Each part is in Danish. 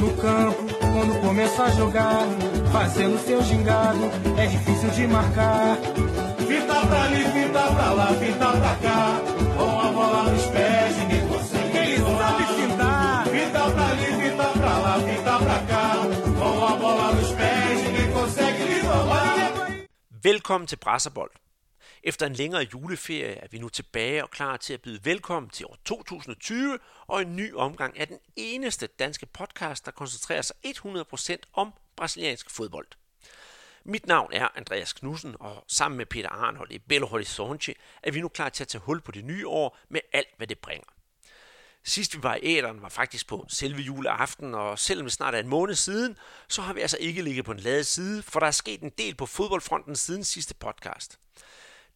No campo, quando começa a jogar, fazendo seu gingado, é difícil de marcar. Fita pra ali, fita pra lá, fita pra cá, com a bola nos pés, ninguém consegue. Ele sabe fintar. Fita pra ali, fita pra lá, fita pra cá, com a bola nos pés, ninguém consegue lhe roubar. Velkommen til Brasserbold. Efter en længere juleferie er vi nu tilbage og klar til at byde velkommen til år 2020 og en ny omgang af den eneste danske podcast, der koncentrerer sig 100% om brasiliansk fodbold. Mit navn er Andreas Knudsen, og sammen med Peter Arnhold i Belo Horizonte er vi nu klar til at tage hul på det nye år med alt, hvad det bringer. Sidst vi var i æderen var faktisk på selve juleaften, og selvom det snart er en måned siden, så har vi altså ikke ligget på en lade side, for der er sket en del på fodboldfronten siden sidste podcast.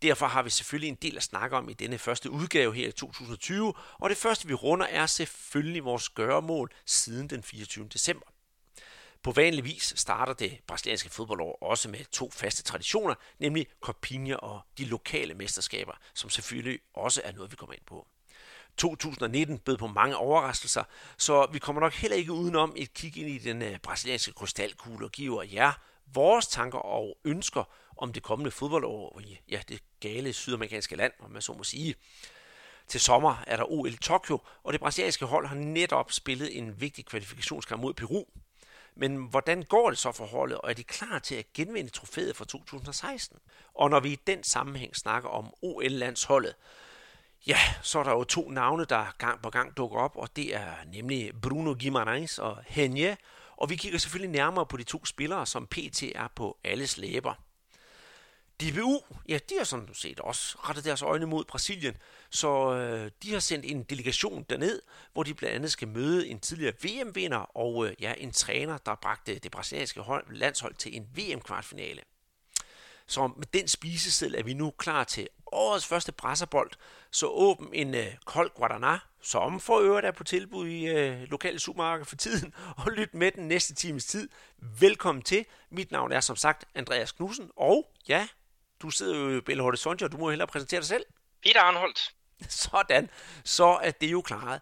Derfor har vi selvfølgelig en del at snakke om i denne første udgave her i 2020, og det første vi runder er selvfølgelig vores gøremål siden den 24. december. På vanlig vis starter det brasilianske fodboldår også med to faste traditioner, nemlig Copinha og de lokale mesterskaber, som selvfølgelig også er noget, vi kommer ind på. 2019 bød på mange overraskelser, så vi kommer nok heller ikke udenom et kig ind i den øh, brasilianske krystalkugle og giver jer vores tanker og ønsker om det kommende fodboldår i ja, det gale sydamerikanske land, om man så må sige. Til sommer er der OL i Tokyo, og det brasilianske hold har netop spillet en vigtig kvalifikationskamp mod Peru. Men hvordan går det så for holdet, og er de klar til at genvinde trofæet fra 2016? Og når vi i den sammenhæng snakker om OL-landsholdet, ja, så er der jo to navne, der gang på gang dukker op, og det er nemlig Bruno Guimarães og Henje, og vi kigger selvfølgelig nærmere på de to spillere, som PT er på alles læber. DBU, ja, de har sådan set også rettet deres øjne mod Brasilien, så øh, de har sendt en delegation derned, hvor de blandt andet skal møde en tidligere VM-vinder og øh, ja, en træner, der bragte det brasilianske hold, landshold til en VM-kvartfinale. Så med den spiseseddel er vi nu klar til årets første presserbold, så åbn en øh, kold Guaraná, som for øvrigt er på tilbud i øh, lokale supermarkeder for tiden, og lyt med den næste times tid. Velkommen til. Mit navn er som sagt Andreas Knudsen, og ja, du sidder jo i Belo Horizonte, og du må hellere præsentere dig selv. Peter Arnholdt. Sådan, så er det jo klaret.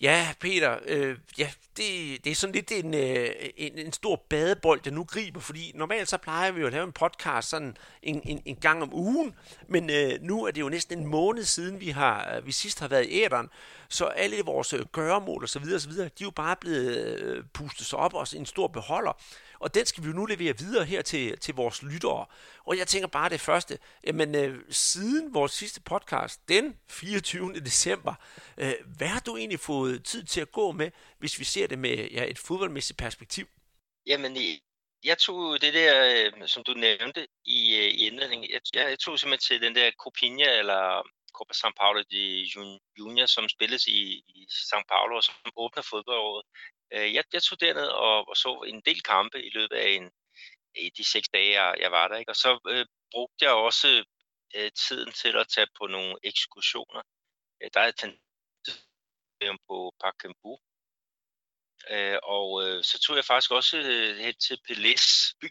Ja, Peter, øh, ja, det, det er sådan lidt en, øh, en, en stor badebold, der nu griber, fordi normalt så plejer vi jo at lave en podcast sådan en, en, en gang om ugen, men øh, nu er det jo næsten en måned siden, vi har vi sidst har været i æderen, så alle vores øh, gøremål og så videre, og så videre, de er jo bare blevet øh, pustet sig op og en stor beholder. Og den skal vi jo nu levere videre her til, til vores lyttere. Og jeg tænker bare det første, jamen øh, siden vores sidste podcast, den 24. december, øh, hvad har du egentlig fået tid til at gå med, hvis vi ser det med ja, et fodboldmæssigt perspektiv? Jamen, jeg tog det der, øh, som du nævnte i, øh, i indledningen, jeg, jeg tog simpelthen til den der Copinha, eller Copa São Paulo de Junior, som spilles i, i São Paulo, og som åbner fodboldåret. Øh, jeg, jeg tog derned og, og så en del kampe i løbet af en, i de seks dage, jeg, jeg var der. Ikke? Og så øh, brugte jeg også øh, tiden til at tage på nogle ekskursioner. Øh, der er et på Pacaembu, øh, og øh, så tog jeg faktisk også øh, hen til Pelés by,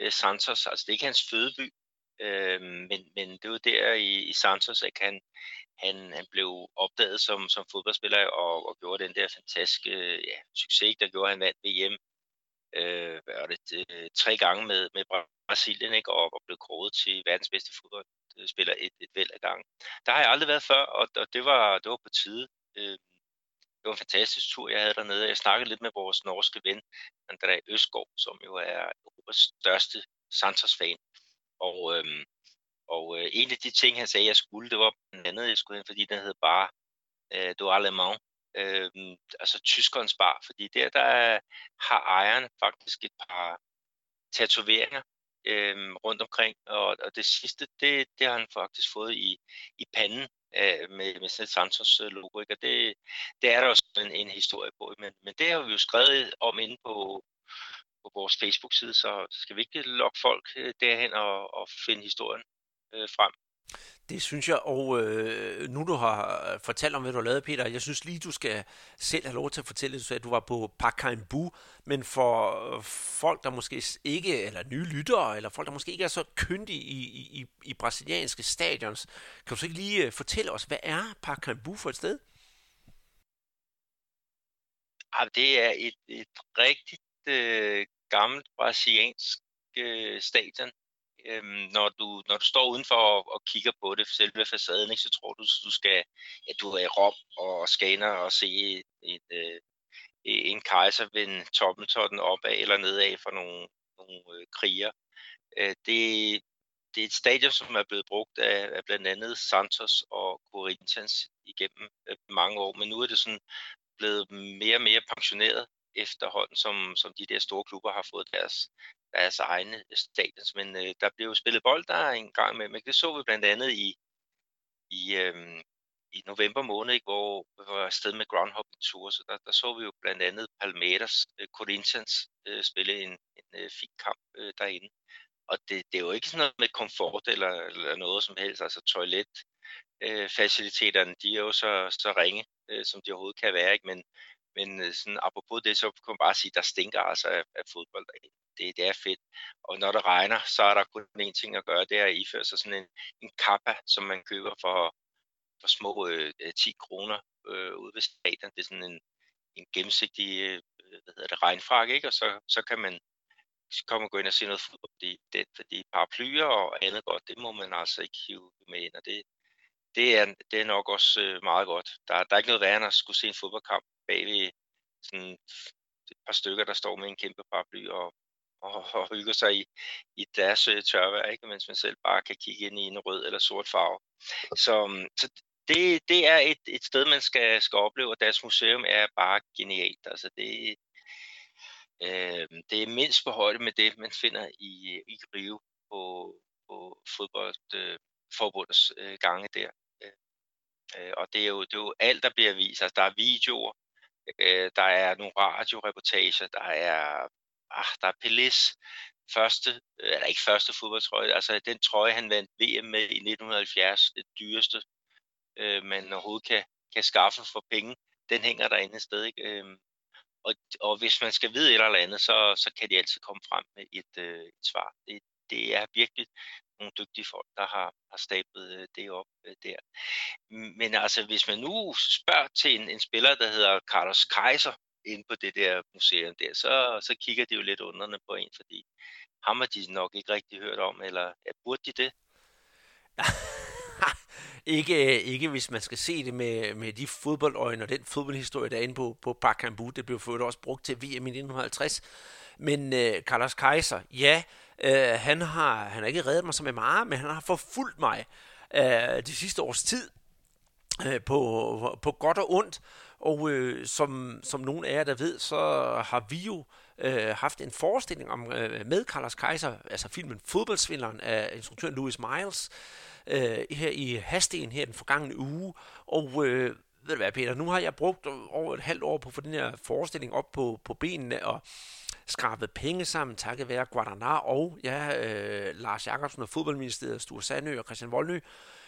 øh, Santos. Altså det er ikke hans fødeby, øh, men, men det var der i, i Santos, at han, han, han blev opdaget som, som fodboldspiller og, og gjorde den der fantastiske ja, succes, der gjorde, at han vandt VM øh, hvad var det, øh, tre gange med, med Brasilien ikke? Og, og blev kåret til verdens bedste fodboldspiller et, et væld af gange. Der har jeg aldrig været før, og, og det, var, det var på tide. Øh, det var en fantastisk tur, jeg havde dernede. Jeg snakkede lidt med vores norske ven, André Østgaard, som jo er Europas største Santos-fan. Og øhm, og øh, en af de ting, han sagde, jeg skulle, det var blandt andet, jeg skulle hen, fordi den hed bare øh, Du Allemand, øh, altså tyskerens bar, fordi der, der har ejeren faktisk et par tatoveringer øh, rundt omkring, og, og det sidste, det, det har han faktisk fået i, i panden øh, med, med sådan et Santos øh, logo, ikke? og det, det er der også en, en historie på, men, men det har vi jo skrevet om inde på, på vores Facebook-side, så skal vi ikke lokke folk øh, derhen og, og finde historien øh, frem. Det synes jeg, og øh, nu du har fortalt om, hvad du har lavet, Peter, jeg synes lige, du skal selv have lov til at fortælle, du sagde, at du var på Pacaembu, men for folk, der måske ikke, eller nye lyttere, eller folk, der måske ikke er så kyndige i, i, i brasilianske stadions, kan du så ikke lige øh, fortælle os, hvad er Pacaembu for et sted? Ah, det er et, et rigtigt øh, gammelt brasiliansk øh, stadion. Øhm, når, du, når du står udenfor og, og kigger på det, selve facaden, ikke, så tror du, du skal, at du er i Rom og scanner og se et, et, øh, en kejser vende toppen opad eller nedad for nogle, nogle øh, kriger. Øh, det, det er et stadion, som er blevet brugt af, af blandt andet Santos og Corinthians igennem øh, mange år, men nu er det sådan blevet mere og mere pensioneret efterhånden, som, som de der store klubber har fået deres, deres egne stadions. Men øh, der blev jo spillet bold der en gang med, men det så vi blandt andet i, i, øh, i november måned, ikke, hvor vi var afsted med Groundhopping Tour, så der, der så vi jo blandt andet Palmeiras øh, Corinthians øh, spille en, en øh, fin kamp øh, derinde. Og det, det er jo ikke sådan noget med komfort eller, eller noget som helst, altså toilet, øh, faciliteterne, de er jo så, så ringe, øh, som de overhovedet kan være, ikke? men men øh, sådan, apropos det, så kan man bare sige, at der stinker altså af, af fodbold. Det, det er fedt. Og når det regner, så er der kun én ting at gøre, det er at iføre sig sådan en, en kappa, som man køber for, for små øh, 10 kroner øh, ude ved stadion. Det er sådan en, en gennemsigtig øh, øh hvad hedder det, regnfrak, ikke? og så, så kan man komme og gå ind og se noget fodbold fordi, det, fordi paraplyer og andet godt, det må man altså ikke hive med ind, og det, det, er, det er nok også øh, meget godt. Der, der er ikke noget værre end at skulle se en fodboldkamp bagved sådan et par stykker, der står med en kæmpe paraply og, og, og hygger sig i, i deres øh, tørvejr, ikke? mens man selv bare kan kigge ind i en rød eller sort farve. Så, mm, så det, det er et, et sted, man skal, skal opleve, og deres museum er bare genialt. Altså det, øh, det er mindst på højde med det, man finder i, i Rio på, på fodboldforbundets øh, øh, gange der. Øh, og det er, jo, det er jo alt, der bliver vist. Altså, der er videoer, Øh, der er nogle radioreportager, der er, ah, der er Pelis første, eller ikke første fodboldtrøje, altså den trøje, han vandt VM med i 1970, det dyreste, øh, man overhovedet kan, kan skaffe for penge, den hænger derinde et sted. Ikke? Øh, og, og hvis man skal vide et eller andet, så, så kan de altid komme frem med et, øh, et svar. Det, det er virkelig nogle dygtige folk, der har, har stablet øh, det op øh, der. Men altså, hvis man nu spørger til en, en spiller, der hedder Carlos Kaiser, inde på det der museum der, så, så kigger de jo lidt underne på en, fordi ham har de nok ikke rigtig hørt om, eller ja, burde de det? ikke, øh, ikke hvis man skal se det med, med de fodboldøjne og den fodboldhistorie, der er inde på, på Bakambu. Det blev for også brugt til VM i 1950. Men øh, Carlos Kaiser, ja, Øh, han, har, han har ikke reddet mig som en mare, men han har forfulgt mig øh, de sidste års tid øh, på, på godt og ondt. Og øh, som, som nogen af jer, der ved, så har vi jo øh, haft en forestilling om øh, med Carlos Kaiser, altså filmen Fodboldsvinderen af instruktøren Louis Miles, øh, her i Hasten her den forgangne uge. Og øh, ved du hvad, Peter, nu har jeg brugt over et halvt år på at få den her forestilling op på, på benene, og skrabet penge sammen, takket være Guadana og ja, øh, Lars Jakobsen og fodboldministeriet, Sture Sandø og Christian Voldny.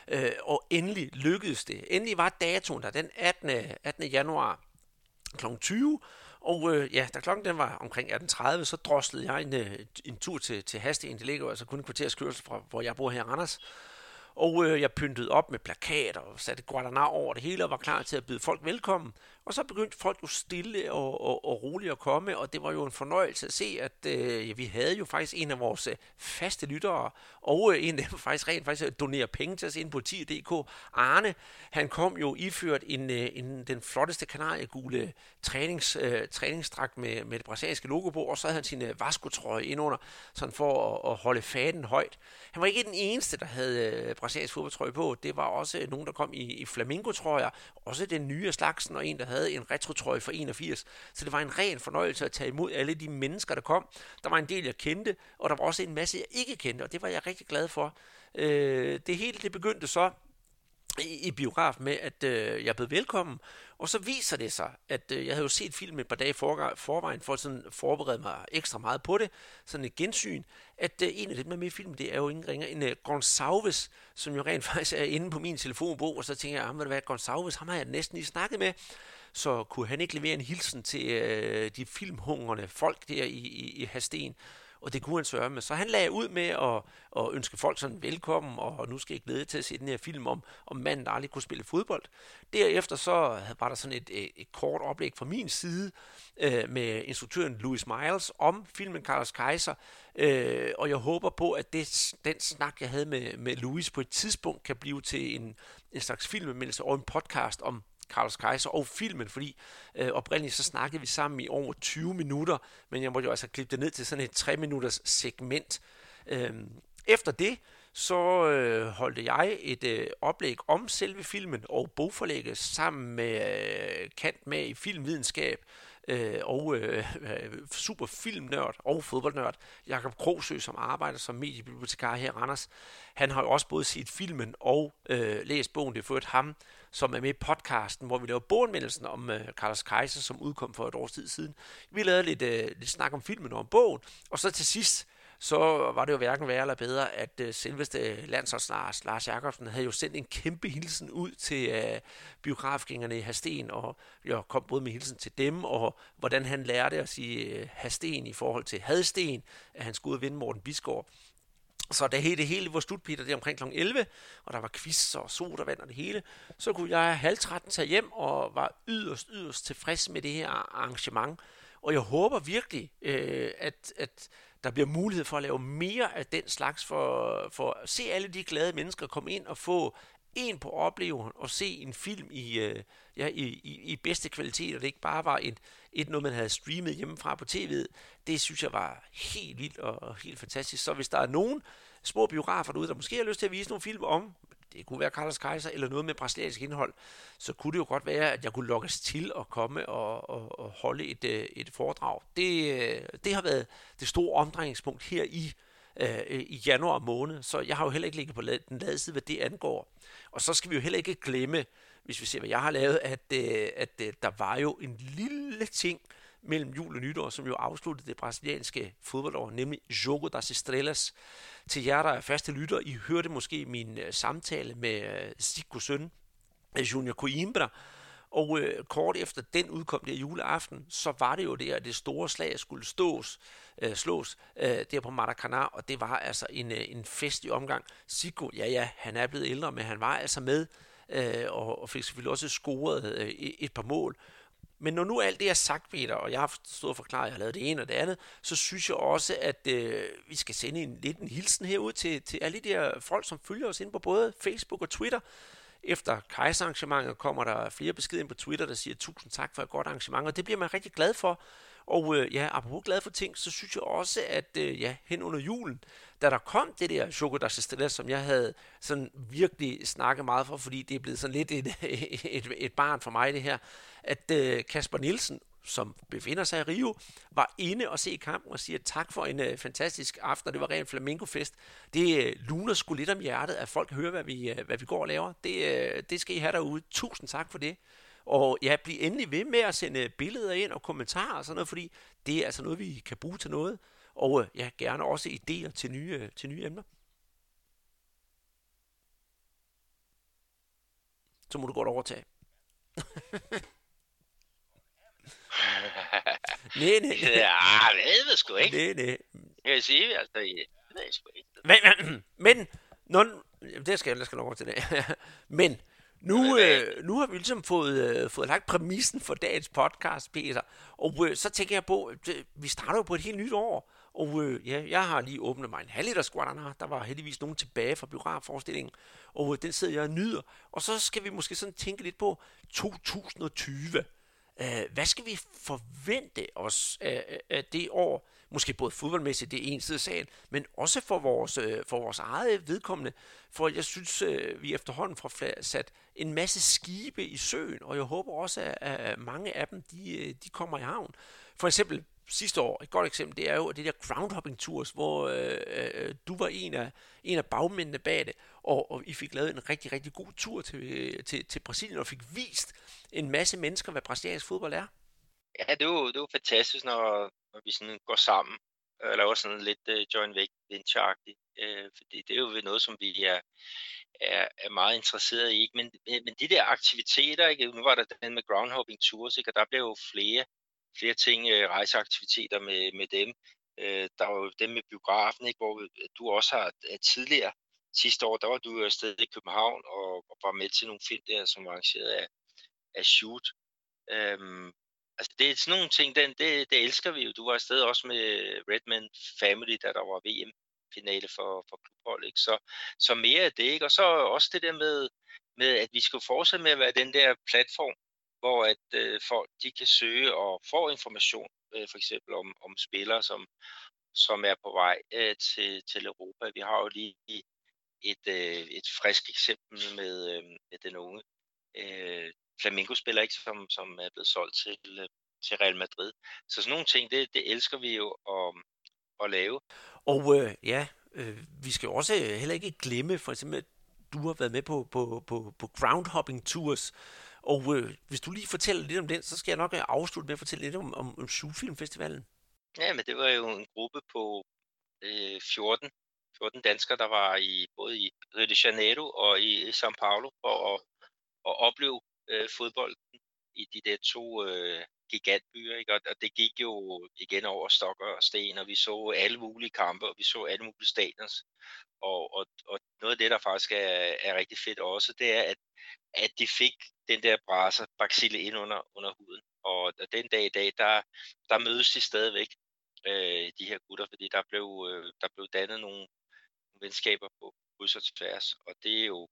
Øh, og endelig lykkedes det. Endelig var datoen der den 18. 18. januar kl. 20, og øh, ja, da klokken den var omkring 18.30, så droslede jeg en, øh, en tur til, til Hasten. Det ligger jo altså kun en kvarters kørsel fra, hvor jeg bor her i Randers. Og øh, jeg pyntede op med plakater og satte Guadana over det hele og var klar til at byde folk velkommen. Og så begyndte folk jo stille og, og, og roligt at komme, og det var jo en fornøjelse at se, at øh, ja, vi havde jo faktisk en af vores øh, faste lyttere, og øh, en af dem faktisk rent faktisk øh, donerer penge til os ind på 10.dk. Arne, han kom jo iført en, øh, en, den flotteste kanariegule trænings, øh, træningsdragt med, med det brasilianske logo på, og så havde han sin øh, Vasco-trøje indunder, sådan for at, at holde faden højt. Han var ikke den eneste, der havde øh, brasiliansk fodboldtrøje på. Det var også nogen, der kom i, i flamingotrøjer, også den nye slagsen, og en, der havde havde en retrotrøje for 81. Så det var en ren fornøjelse at tage imod alle de mennesker, der kom. Der var en del, jeg kendte, og der var også en masse, jeg ikke kendte, og det var jeg rigtig glad for. Øh, det hele det begyndte så i, i biograf med, at øh, jeg blev velkommen, og så viser det sig, at øh, jeg havde jo set filmen et par dage for, forvejen, for at sådan forberede mig ekstra meget på det, sådan et gensyn, at øh, en af dem, der med i filmen, det er jo ingen ringer, en øh, Gonsalves, som jo rent faktisk er inde på min telefonbog, og så tænker jeg, ah, hvad Gonsalves, ham har jeg næsten lige snakket med, så kunne han ikke levere en hilsen til øh, de filmhungrende folk der i, i, i Hasten. og det kunne han sørge med. Så han lagde ud med at, at ønske folk sådan velkommen, og nu skal jeg glæde til at se den her film om, om manden, der aldrig kunne spille fodbold. Derefter så var der sådan et, et, et kort oplæg fra min side øh, med instruktøren Louis Miles om filmen Carlos Kaiser, øh, og jeg håber på, at det, den snak, jeg havde med, med Louis på et tidspunkt, kan blive til en, en slags filmemeldelse og en podcast om Carlos Kaiser og filmen, fordi øh, oprindeligt så snakkede vi sammen i over 20 minutter, men jeg måtte jo altså klippe det ned til sådan et 3 minutters segment. Øh, efter det, så øh, holdte jeg et øh, oplæg om selve filmen og bogforlægget sammen med øh, Kant med i filmvidenskab øh, Øh, og øh, super filmnørd og fodboldnørd, Jakob Krogsø, som arbejder som mediebibliotekar her i Randers. Han har jo også både set filmen og øh, læst bogen. Det er for ham, som er med i podcasten, hvor vi laver boganmeldelsen om øh, Carlos Kaiser, som udkom for et års tid siden. Vi lavede lidt, øh, lidt snak om filmen og om bogen, og så til sidst, så var det jo hverken værre eller bedre, at uh, selveste øh, landsholds Lars Jakobsen havde jo sendt en kæmpe hilsen ud til uh, biografgængerne i Hasten, og jeg kom både med hilsen til dem, og hvordan han lærte at sige uh, Hasten i forhold til Hadsten, at han skulle ud og vinde Morten Bisgaard. Så da det hele var slut, Peter, det omkring kl. 11, og der var quiz og sodavand og det hele, så kunne jeg halv 13 tage hjem og var yderst, yderst tilfreds med det her arrangement. Og jeg håber virkelig, øh, at, at der bliver mulighed for at lave mere af den slags, for, for at se alle de glade mennesker komme ind og få en på oplevelsen og se en film i, øh, ja, i, i, i bedste kvalitet, og det ikke bare var et, et noget, man havde streamet hjemmefra på tv'et. Det synes jeg var helt vildt og helt fantastisk. Så hvis der er nogen små biografer derude, der måske har lyst til at vise nogle film om, det kunne være Carlos Kaiser eller noget med brasiliansk indhold, så kunne det jo godt være, at jeg kunne lokkes til at komme og, og, og holde et, øh, et foredrag. Det, øh, det har været det store omdrejningspunkt her i øh, i januar måned, så jeg har jo heller ikke ligget på den lade side, hvad det angår. Og så skal vi jo heller ikke glemme, hvis vi ser, hvad jeg har lavet, at, øh, at øh, der var jo en lille ting mellem jul og nytår, som jo afsluttede det brasilianske fodboldår, nemlig Jogo das Estrelas. Til jer, der er faste lytter, I hørte måske min øh, samtale med øh, Zico søn, øh, Junior Coimbra, og øh, kort efter den udkom der juleaften, så var det jo der, at det store slag skulle stås, øh, slås øh, der på Maracanã, og det var altså en, øh, en festlig omgang. Zico, ja ja, han er blevet ældre, men han var altså med, øh, og, og fik selvfølgelig også scoret øh, et par mål. Men når nu alt det er sagt, Peter, og jeg har stået og forklaret, at jeg har lavet det ene og det andet, så synes jeg også, at øh, vi skal sende en lidt en hilsen herud til, til alle de der folk, som følger os ind på både Facebook og Twitter. Efter kejserarrangementet kommer der flere beskeder ind på Twitter, der siger tusind tak for et godt arrangement, og det bliver man rigtig glad for. Og øh, ja, apropos glad for ting, så synes jeg også, at øh, ja, hen under julen, da der kom det der Choco som jeg havde sådan virkelig snakket meget for, fordi det er blevet sådan lidt et, et, et barn for mig det her, at øh, Kasper Nielsen som befinder sig i Rio, var inde og se kampen og siger tak for en øh, fantastisk aften, og det var rent flamingofest. Det øh, luner sgu lidt om hjertet, at folk hører, hvad vi, øh, hvad vi går og laver. Det, øh, det skal I have derude. Tusind tak for det. Og ja, bliv endelig ved med at sende billeder ind og kommentarer og sådan noget, fordi det er altså noget, vi kan bruge til noget. Og øh, ja, gerne også idéer til nye, øh, til nye emner. Så må du godt overtage. nej, nej. Ja, det ved sgu ikke. Nej, nej. Jeg vil sige, altså, det ved sgu ikke. Men, men, men, det skal jeg, skal nok over til det. men, nu, øh, nu har vi ligesom fået, øh, fået lagt præmissen for dagens podcast, Peter. Og øh, så tænker jeg på, øh, vi starter jo på et helt nyt år. Og øh, ja, jeg har lige åbnet mig en halvliter Squadana. Der var heldigvis nogen tilbage fra biografforestillingen. Og øh, den sidder jeg og nyder. Og så skal vi måske sådan tænke lidt på 2020. Øh, hvad skal vi forvente os af, af det år? Måske både fodboldmæssigt, det er en side af sagen, men også for vores, øh, for vores eget vedkommende. For jeg synes, øh, vi efterhånden får sat en masse skibe i søen, og jeg håber også, at mange af dem de, øh, de kommer i havn. For eksempel sidste år, et godt eksempel, det er jo det der groundhopping tours, hvor øh, øh, du var en af, en af bagmændene bag det, og, og I fik lavet en rigtig, rigtig god tur til, til, til Brasilien, og fik vist en masse mennesker, hvad brasiliansk fodbold er. Ja, det var, det er jo fantastisk, når, når vi sådan går sammen og laver sådan lidt øh, uh, joint venture uh, øh, fordi det er jo noget, som vi er, er, er meget interesseret i. Ikke? Men, men de der aktiviteter, ikke? nu var der den med groundhopping tours, ikke? og der blev jo flere flere ting, øh, rejseaktiviteter med, med dem. Øh, der var jo dem med biografen, ikke, hvor du også har tidligere, sidste år, der var du afsted i København og, og var med til nogle film der, som var arrangeret af, af Shoot. Øhm, altså det er sådan nogle ting, den, det, det elsker vi jo. Du var afsted også med Redman Family, da der var VM-finale for, for klubhold, ikke? Så, så mere af det, ikke? Og så også det der med, med, at vi skal fortsætte med at være den der platform, hvor at øh, folk de kan søge og få information, øh, for eksempel om, om spillere, som, som er på vej øh, til, til Europa. Vi har jo lige et, øh, et frisk eksempel med, øh, med den unge øh, Flamengo-spiller, ikke, som, som er blevet solgt til, øh, til Real Madrid. Så sådan nogle ting, det, det elsker vi jo at, at lave. Og øh, ja, øh, vi skal også heller ikke glemme, for eksempel, at du har været med på, på, på, på groundhopping tours, og øh, hvis du lige fortæller lidt om den, så skal jeg nok afslutte med at fortælle lidt om, om, om Filmfestivalen. Ja, men det var jo en gruppe på øh, 14 14 danskere, der var i både i Rio de Janeiro og i São Paulo for at, at opleve øh, fodbolden i de der to øh, gigantbyer. Ikke? Og, og det gik jo igen over stok og sten, og vi så alle mulige kampe, og vi så alle mulige stadions. Og, og, og noget af det, der faktisk er, er rigtig fedt også, det er, at, at de fik den der braser, baxille ind under, under huden. Og den dag i dag, der, der mødes de stadigvæk, øh, de her gutter, fordi der blev, øh, der blev dannet nogle, venskaber på kryds og tværs, og det er jo,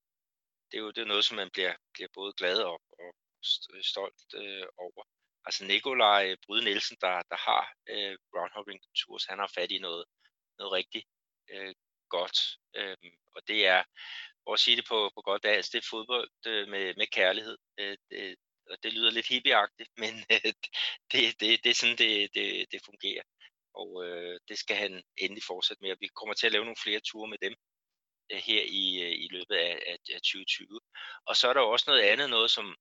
det er jo det er noget, som man bliver, bliver både glad og, og stolt øh, over. Altså Nikolaj Bryde Nielsen, der, der har øh, Groundhopping Tours, han har fat i noget, noget rigtig øh, godt, øh, og det er, for at sige det på, på godt dansk, det er fodbold øh, med, med kærlighed. Øh, det, og det lyder lidt hippieagtigt, men øh, det, det, det er sådan, det, det, det fungerer og øh, det skal han endelig fortsætte med, og vi kommer til at lave nogle flere ture med dem Øh, her i, øh, i løbet af, af, af 2020. Og så er der jo også noget andet, noget som,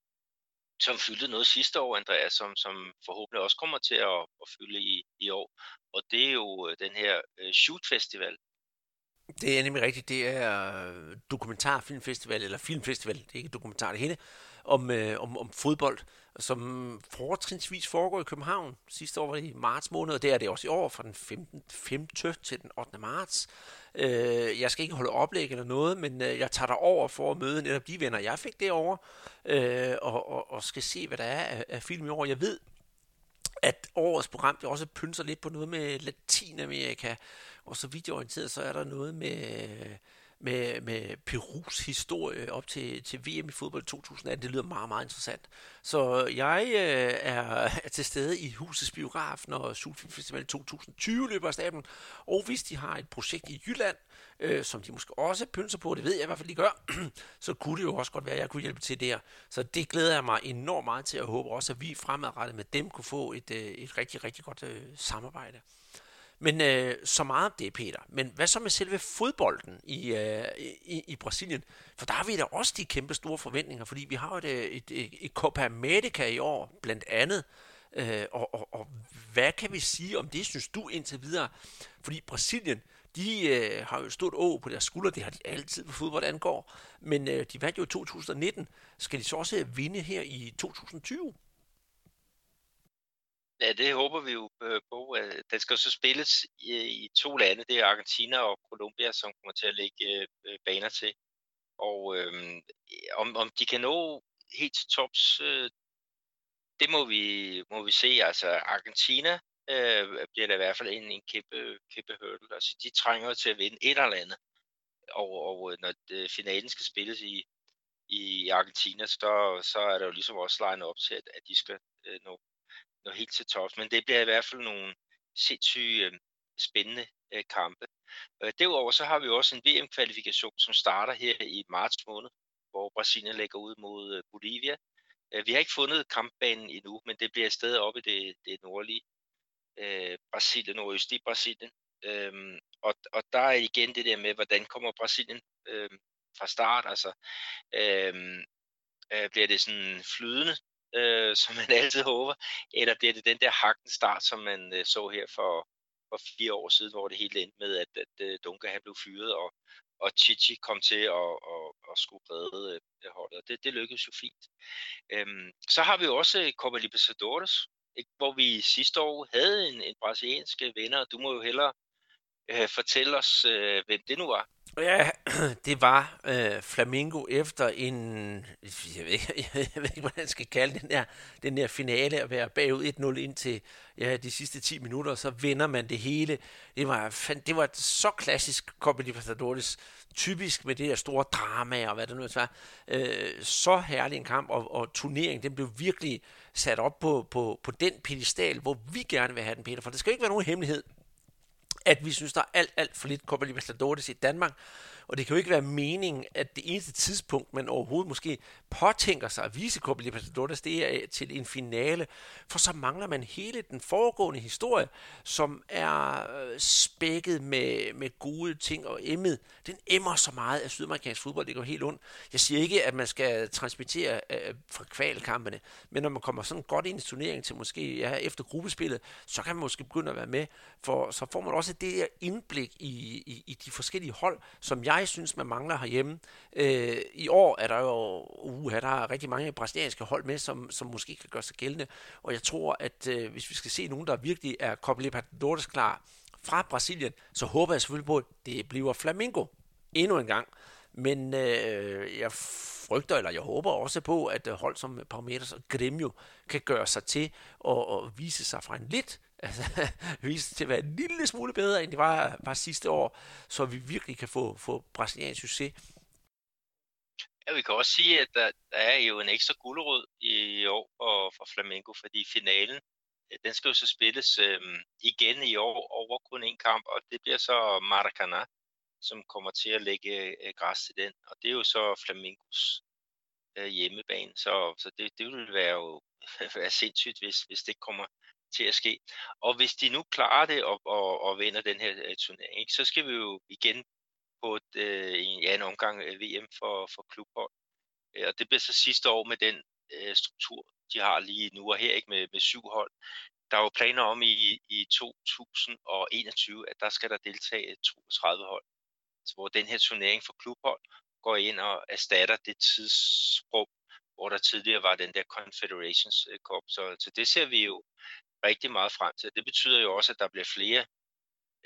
som fyldte noget sidste år, Andreas, som, som forhåbentlig også kommer til at, at fylde i, i år, og det er jo øh, den her øh, Shoot Festival. Det er nemlig rigtigt, det er dokumentarfilmfestival, eller filmfestival, det er ikke dokumentar det hele, om, øh, om, om fodbold, som fortrinsvis foregår i København. Sidste år var det i marts måned, og det er det også i år, fra den 15. 5. til den 8. marts. Øh, jeg skal ikke holde oplæg eller noget, men øh, jeg tager dig over for at møde netop de venner, jeg fik derovre, øh, og, og, og skal se, hvad der er af, af film i år. Jeg ved, at årets program det også pynser lidt på noget med Latinamerika, og så vidt jeg orienteret, så er der noget med med, med Perus historie op til, til VM i fodbold 2018. Det lyder meget, meget interessant. Så jeg øh, er, er til stede i husets biograf, når Sulfilmfestival 2020 løber af staben. Og hvis de har et projekt i Jylland, øh, som de måske også pynser på, det ved jeg i hvert fald, de gør, så kunne det jo også godt være, at jeg kunne hjælpe til der. Så det glæder jeg mig enormt meget til, at håbe også, at vi fremadrettet med dem kunne få et, øh, et rigtig, rigtig godt øh, samarbejde. Men øh, så meget det, Peter. Men hvad så med selve fodbolden i, øh, i, i Brasilien? For der har vi da også de kæmpe store forventninger, fordi vi har jo et, øh, et, et, et Copa America i år, blandt andet. Øh, og, og, og hvad kan vi sige om det, synes du indtil videre? Fordi Brasilien, de øh, har jo et stort å på deres skuldre, det har de altid, på fodbold angår. Men øh, de vandt jo i 2019. Skal de så også vinde her i 2020? Ja, det håber vi jo øh, på. Den skal så spilles i, to lande. Det er Argentina og Colombia, som kommer til at lægge øh, baner til. Og øhm, om, om de kan nå helt til tops, øh, det må vi, må vi se. Altså Argentina øh, bliver da i hvert fald en, en kæmpe, kæmpe hurdle. Altså de trænger til at vinde et eller andet. Og, og øh, når det, finalen skal spilles i, i Argentina, så, så er der jo ligesom også line op til, at, at de skal øh, nå nå helt til tops. Men det bliver i hvert fald nogle sindssyge øh, spændende øh, kampe. Øh, derudover så har vi også en VM-kvalifikation, som starter her i marts måned, hvor Brasilien lægger ud mod øh, Bolivia. Øh, vi har ikke fundet kampbanen endnu, men det bliver stadig oppe i det, det nordlige øh, Brasilien, i Brasilien. Øhm, og, og der er igen det der med, hvordan kommer Brasilien øh, fra start, altså øh, øh, bliver det sådan flydende øh, som man altid håber, eller bliver det den der hakken start, som man øh, så her for, for fire år siden, hvor det hele endte med, at, at, at øh, Dunker han blev fyret, og, og Chichi kom til at, at, at skulle redde øh, holdet. Det, det lykkedes jo fint. Øhm, så har vi også øh, Copa Libertadores, ikke? hvor vi sidste år havde en, en brasiliansk vinder. Du må jo hellere øh, fortælle os, øh, hvem det nu var. Ja, det var øh, Flamingo efter en, jeg ved, ikke, jeg ved ikke, hvad jeg skal kalde den der, den der finale at være bagud 1-0 ind til ja, de sidste 10 minutter, og så vinder man det hele. Det var, det var så klassisk Copa Libertadores, typisk med det der store drama og hvad det nu er. Øh, så herlig en kamp, og, og turneringen, den blev virkelig sat op på, på, på den pedestal, hvor vi gerne vil have den, Peter, for det skal ikke være nogen hemmelighed at vi synes, der er alt, alt for lidt Copa Libertadores i Danmark. Og det kan jo ikke være meningen, at det eneste tidspunkt, man overhovedet måske påtænker sig at vise Copa Libertadores, det er øh, til en finale. For så mangler man hele den foregående historie, som er øh, spækket med, med gode ting og emmet. Den emmer så meget af sydamerikansk fodbold, det går helt ondt. Jeg siger ikke, at man skal transmittere øh, fra kvalkampene, men når man kommer sådan godt ind i turneringen til måske ja, efter gruppespillet, så kan man måske begynde at være med, for så får man også det der indblik i, i, i de forskellige hold, som jeg synes, man mangler herhjemme. Øh, I år er der jo uha, der er rigtig mange brasilianske hold med, som, som måske kan gøre sig gældende, og jeg tror, at øh, hvis vi skal se nogen, der virkelig er Copa Libertadores klar fra Brasilien, så håber jeg selvfølgelig på, at det bliver Flamingo endnu en gang. Men øh, jeg frygter, eller jeg håber også på, at øh, hold som Palmeiras og Grêmio kan gøre sig til og, og vise sig fra en lidt altså, vise sig til at være en lille smule bedre, end det var, var sidste år, så vi virkelig kan få, få brasiliansk succes. Ja, vi kan også sige, at der, der er jo en ekstra gulerod i år for, for Flamengo, fordi finalen, øh, den skal jo så spilles øh, igen i år over kun en kamp, og det bliver så Maracanã, som kommer til at lægge øh, græs til den, og det er jo så Flamingos øh, hjemmebane, så, så det, det vil være jo være sindssygt, hvis, hvis det kommer til at ske. Og hvis de nu klarer det og, og, og vinder den her øh, turnering, ikke, så skal vi jo igen på et, øh, en, ja, en omgang øh, VM for, for klubhold. Øh, og det bliver så sidste år med den øh, struktur, de har lige nu, og her ikke med, med syv hold. Der er jo planer om i, i 2021, at der skal der deltage 32 hold. Så hvor den her turnering for klubhold går ind og erstatter det tidsrum, hvor der tidligere var den der Confederations Cup. Så, så det ser vi jo rigtig meget frem til. Det betyder jo også, at der bliver flere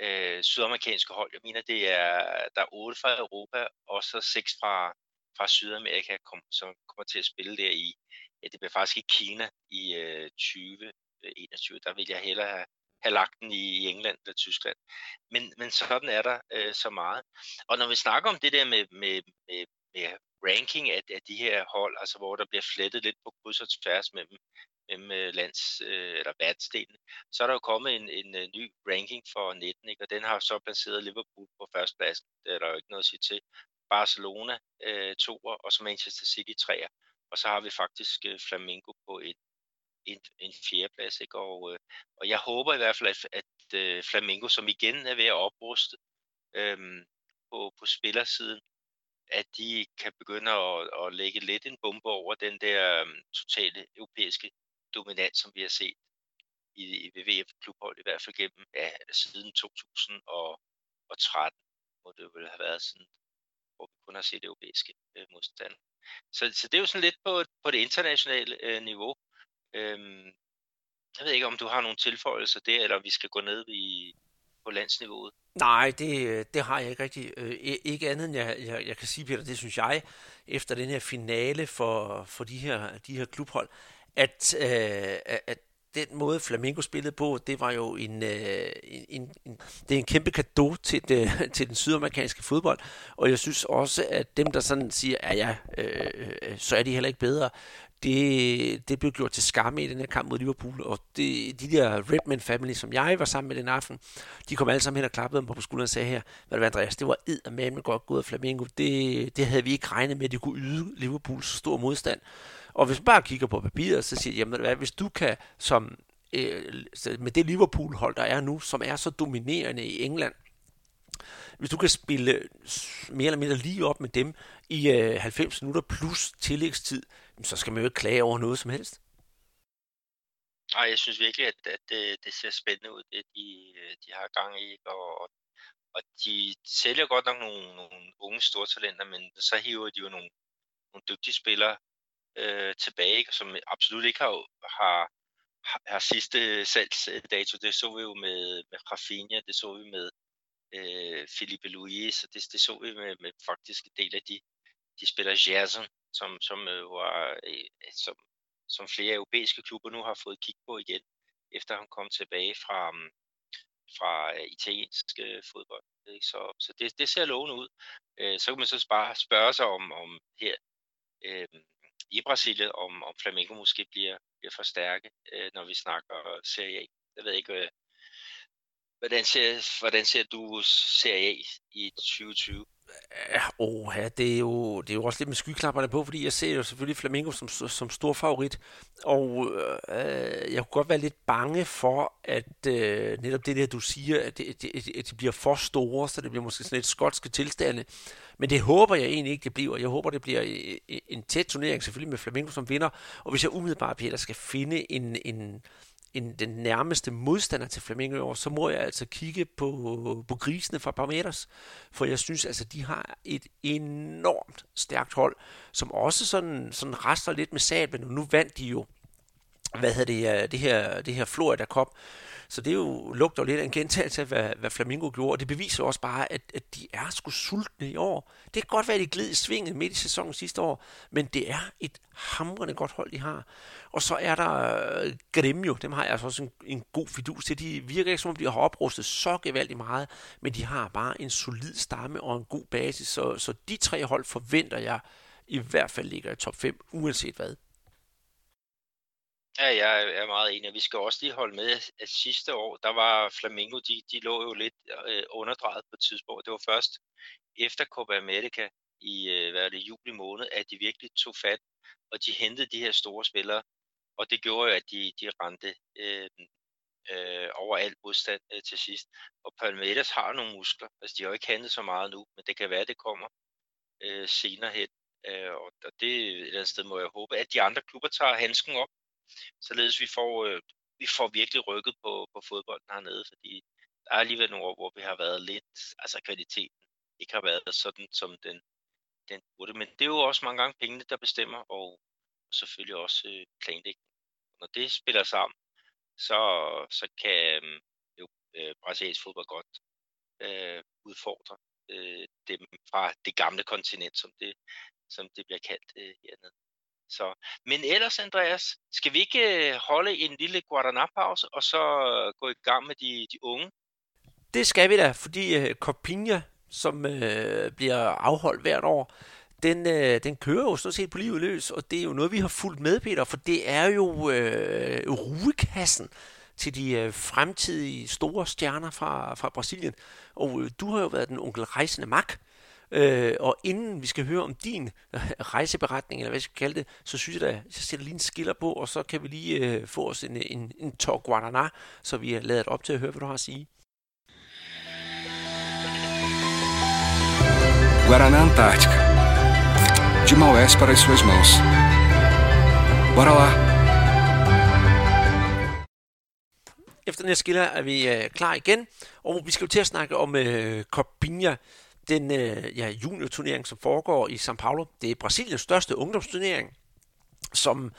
øh, sydamerikanske hold. Jeg mener, det er, der er otte fra Europa, og så seks fra, fra Sydamerika, kom, som kommer til at spille der i, ja, det bliver faktisk i Kina i øh, 2021. Øh, der vil jeg hellere have, have lagt den i England eller Tyskland. Men, men sådan er der øh, så meget. Og når vi snakker om det der med, med, med, med ranking af, af de her hold, altså hvor der bliver flettet lidt på kryds og tværs mellem, mellem øh, lands, øh, eller verdensdelen, så er der jo kommet en, en, en ny ranking for 19, ikke? og den har så placeret Liverpool på førstepladsen. Det er der jo ikke noget at sige til. Barcelona øh, toer, og så Manchester City treer. Og så har vi faktisk øh, Flamengo på et, en, en fjerdeplads. Ikke? Og, øh, og jeg håber i hvert fald, at, at øh, Flamengo, som igen er ved at opruste øh, på, på spillersiden, at de kan begynde at, at lægge lidt en bombe over den der um, totale europæiske dominant, som vi har set i, i VVF klubhold, i hvert fald gennem ja, siden 2013, hvor det vel have været sådan, hvor vi kun har set europæiske øh, modstand. Så, så det er jo sådan lidt på, på det internationale øh, niveau. Øhm, jeg ved ikke, om du har nogle tilføjelser der, eller vi skal gå ned i, på landsniveauet. Nej, det, det har jeg ikke rigtig. Øh, ikke andet end jeg, jeg, jeg kan sige, Peter, det synes jeg, efter den her finale for, for de, her, de her klubhold, at, øh, at den måde Flamingo spillede på, det var jo en, øh, en, en, det er en kæmpe gave til, det, til den sydamerikanske fodbold, og jeg synes også, at dem, der sådan siger, ja ja, øh, øh, så er de heller ikke bedre, det, det blev gjort til skamme i den her kamp mod Liverpool, og det, de der Redman family, som jeg var sammen med den aften, de kom alle sammen hen og klappede dem på skulderen og sagde her, hvad det var Andreas, det var ed med godt gået af Flamingo, det, det havde vi ikke regnet med, at de kunne yde Liverpool så stor modstand. Og hvis man bare kigger på papiret, så siger jeg, jamen hvad, hvis du kan som øh, med det Liverpool-hold, der er nu, som er så dominerende i England, hvis du kan spille mere eller mindre lige op med dem i øh, 90 minutter plus tillægstid, så skal man jo ikke klage over noget som helst. Nej, jeg synes virkelig, at, at det, det ser spændende ud, det de, øh, de har gang i. Og, og de sælger godt nok nogle, nogle unge stortalenter, men så hiver de jo nogle, nogle dygtige spillere øh, tilbage, som absolut ikke har, har, har sidste salgsdato. Det så vi jo med, med Rafinha, det så vi med øh, Philippe Louis, så det, det så vi med, med faktisk en del af de, de spiller Gerson, som, som, øh, var, øh, som, som flere europæiske klubber nu har fået kig på igen, efter han kom tilbage fra, mm, fra øh, italiensk øh, fodbold. Ikke? Så, så det, det ser lovende ud. Øh, så kan man så bare spørge sig om, om her øh, i Brasilien, om, om Flamengo måske bliver, bliver for stærke, øh, når vi snakker Serie A. Jeg ved ikke, øh, hvordan, ser, hvordan ser du Serie A i 2020? Ja, oha, det er, jo, det er jo også lidt med skyklapperne på, fordi jeg ser jo selvfølgelig Flamingo som, som stor favorit, og øh, jeg kunne godt være lidt bange for, at øh, netop det der, du siger, at det, det, at bliver for store, så det bliver måske sådan lidt skotske tilstande, men det håber jeg egentlig ikke, det bliver. Jeg håber, det bliver øh, en tæt turnering, selvfølgelig med Flamingo som vinder, og hvis jeg umiddelbart, Peter, skal finde en, en, en, den nærmeste modstander til Flamengo i år, så må jeg altså kigge på, på grisene fra Parmeters, for jeg synes altså, de har et enormt stærkt hold, som også sådan, sådan rester lidt med sablen, og nu vandt de jo hvad hedder det, øh, det her, det her Florida Cup, så det er jo, lugter lidt af en gentagelse af, hvad, hvad Flamingo gjorde, og det beviser også bare, at, at de er sgu sultne i år. Det kan godt være, at de gled i svinget midt i sæsonen sidste år, men det er et hamrende godt hold, de har. Og så er der øh, Gremio, dem har jeg altså også en, en god fidus til. De virker ikke som om, de har oprustet så gevaldigt meget, men de har bare en solid stamme og en god basis, så, så de tre hold forventer jeg i hvert fald ligger i top 5, uanset hvad. Ja, jeg er meget enig. Vi skal også lige holde med, at sidste år, der var Flamingo, de, de lå jo lidt øh, underdrejet på et tidspunkt. Det var først efter Copa America i øh, hvad er det, juli måned, at de virkelig tog fat, og de hentede de her store spillere. Og det gjorde jo, at de, de rendte øh, øh, over alt modstand øh, til sidst. Og Palmeiras har nogle muskler. Altså, de har jo ikke handlet så meget nu, men det kan være, at det kommer øh, senere hen. Øh, og det et eller andet sted må jeg håbe, at de andre klubber tager handsken op således vi får, øh, vi får virkelig rykket på, på fodbolden hernede, fordi der er alligevel nogle år, hvor vi har været lidt, altså kvaliteten ikke har været sådan, som den, den burde. Men det er jo også mange gange pengene, der bestemmer, og selvfølgelig også øh, planlægning. Når det spiller sammen, så, så kan øh, jo øh, brasiliansk fodbold godt øh, udfordre øh, dem fra det gamle kontinent, som det, som det bliver kaldt øh, hernede. Så, men ellers, Andreas, skal vi ikke øh, holde en lille Guadana-pause, og så øh, gå i gang med de, de unge? Det skal vi da, fordi øh, Copinha, som øh, bliver afholdt hvert år, den, øh, den kører jo sådan set på livet løs, og det er jo noget, vi har fulgt med, Peter, for det er jo øh, rugekassen til de øh, fremtidige store stjerner fra, fra Brasilien. Og øh, du har jo været den onkel rejsende mak, Øh, og inden vi skal høre om din øh, rejseberetning, eller hvad jeg skal kalde det, så synes jeg da, jeg sætter lige en skiller på, og så kan vi lige øh, få os en, en, en tår guaraná, så vi er lavet op til at høre, hvad du har at sige. Guaraná Antártica. De Maués para as suas mãos. Bora lá! Efter den her skiller er vi øh, klar igen, og vi skal jo til at snakke om øh, Copinha, den øh, ja, juniorturnering, som foregår i São Paulo. Det er Brasiliens største ungdomsturnering, som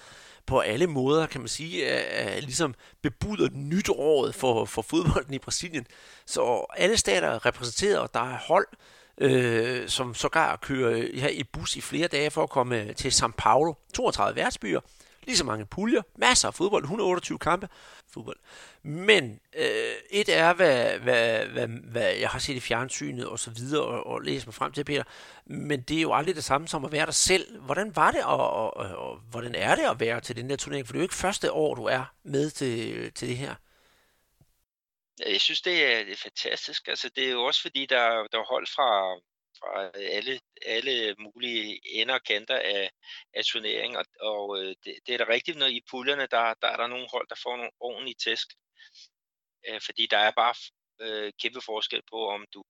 på alle måder, kan man sige, er, er ligesom bebuder nytåret for, for fodbolden i Brasilien. Så alle stater er repræsenteret, og der er hold, øh, øh, som sågar kører her i bus i flere dage for at komme øh, til São Paulo. 32 værtsbyer, lige så mange puljer, masser af fodbold, 128 kampe fodbold. Men øh, et er, hvad, hvad, hvad, hvad jeg har set i fjernsynet og så videre, og, og læst mig frem til, Peter, men det er jo aldrig det samme som at være der selv. Hvordan var det, og, og, og, og hvordan er det at være til den der turnering? For det er jo ikke første år, du er med til, til det her. Jeg synes, det er, det er fantastisk. Altså, det er jo også fordi, der, der er hold fra, fra øh, alle, alle mulige ender og kanter af, af turneringen, og, og øh, det, det er da rigtigt, når i puljerne, der, der er der nogle hold, der får nogle ordentlige tæsk, øh, fordi der er bare øh, kæmpe forskel på, om du,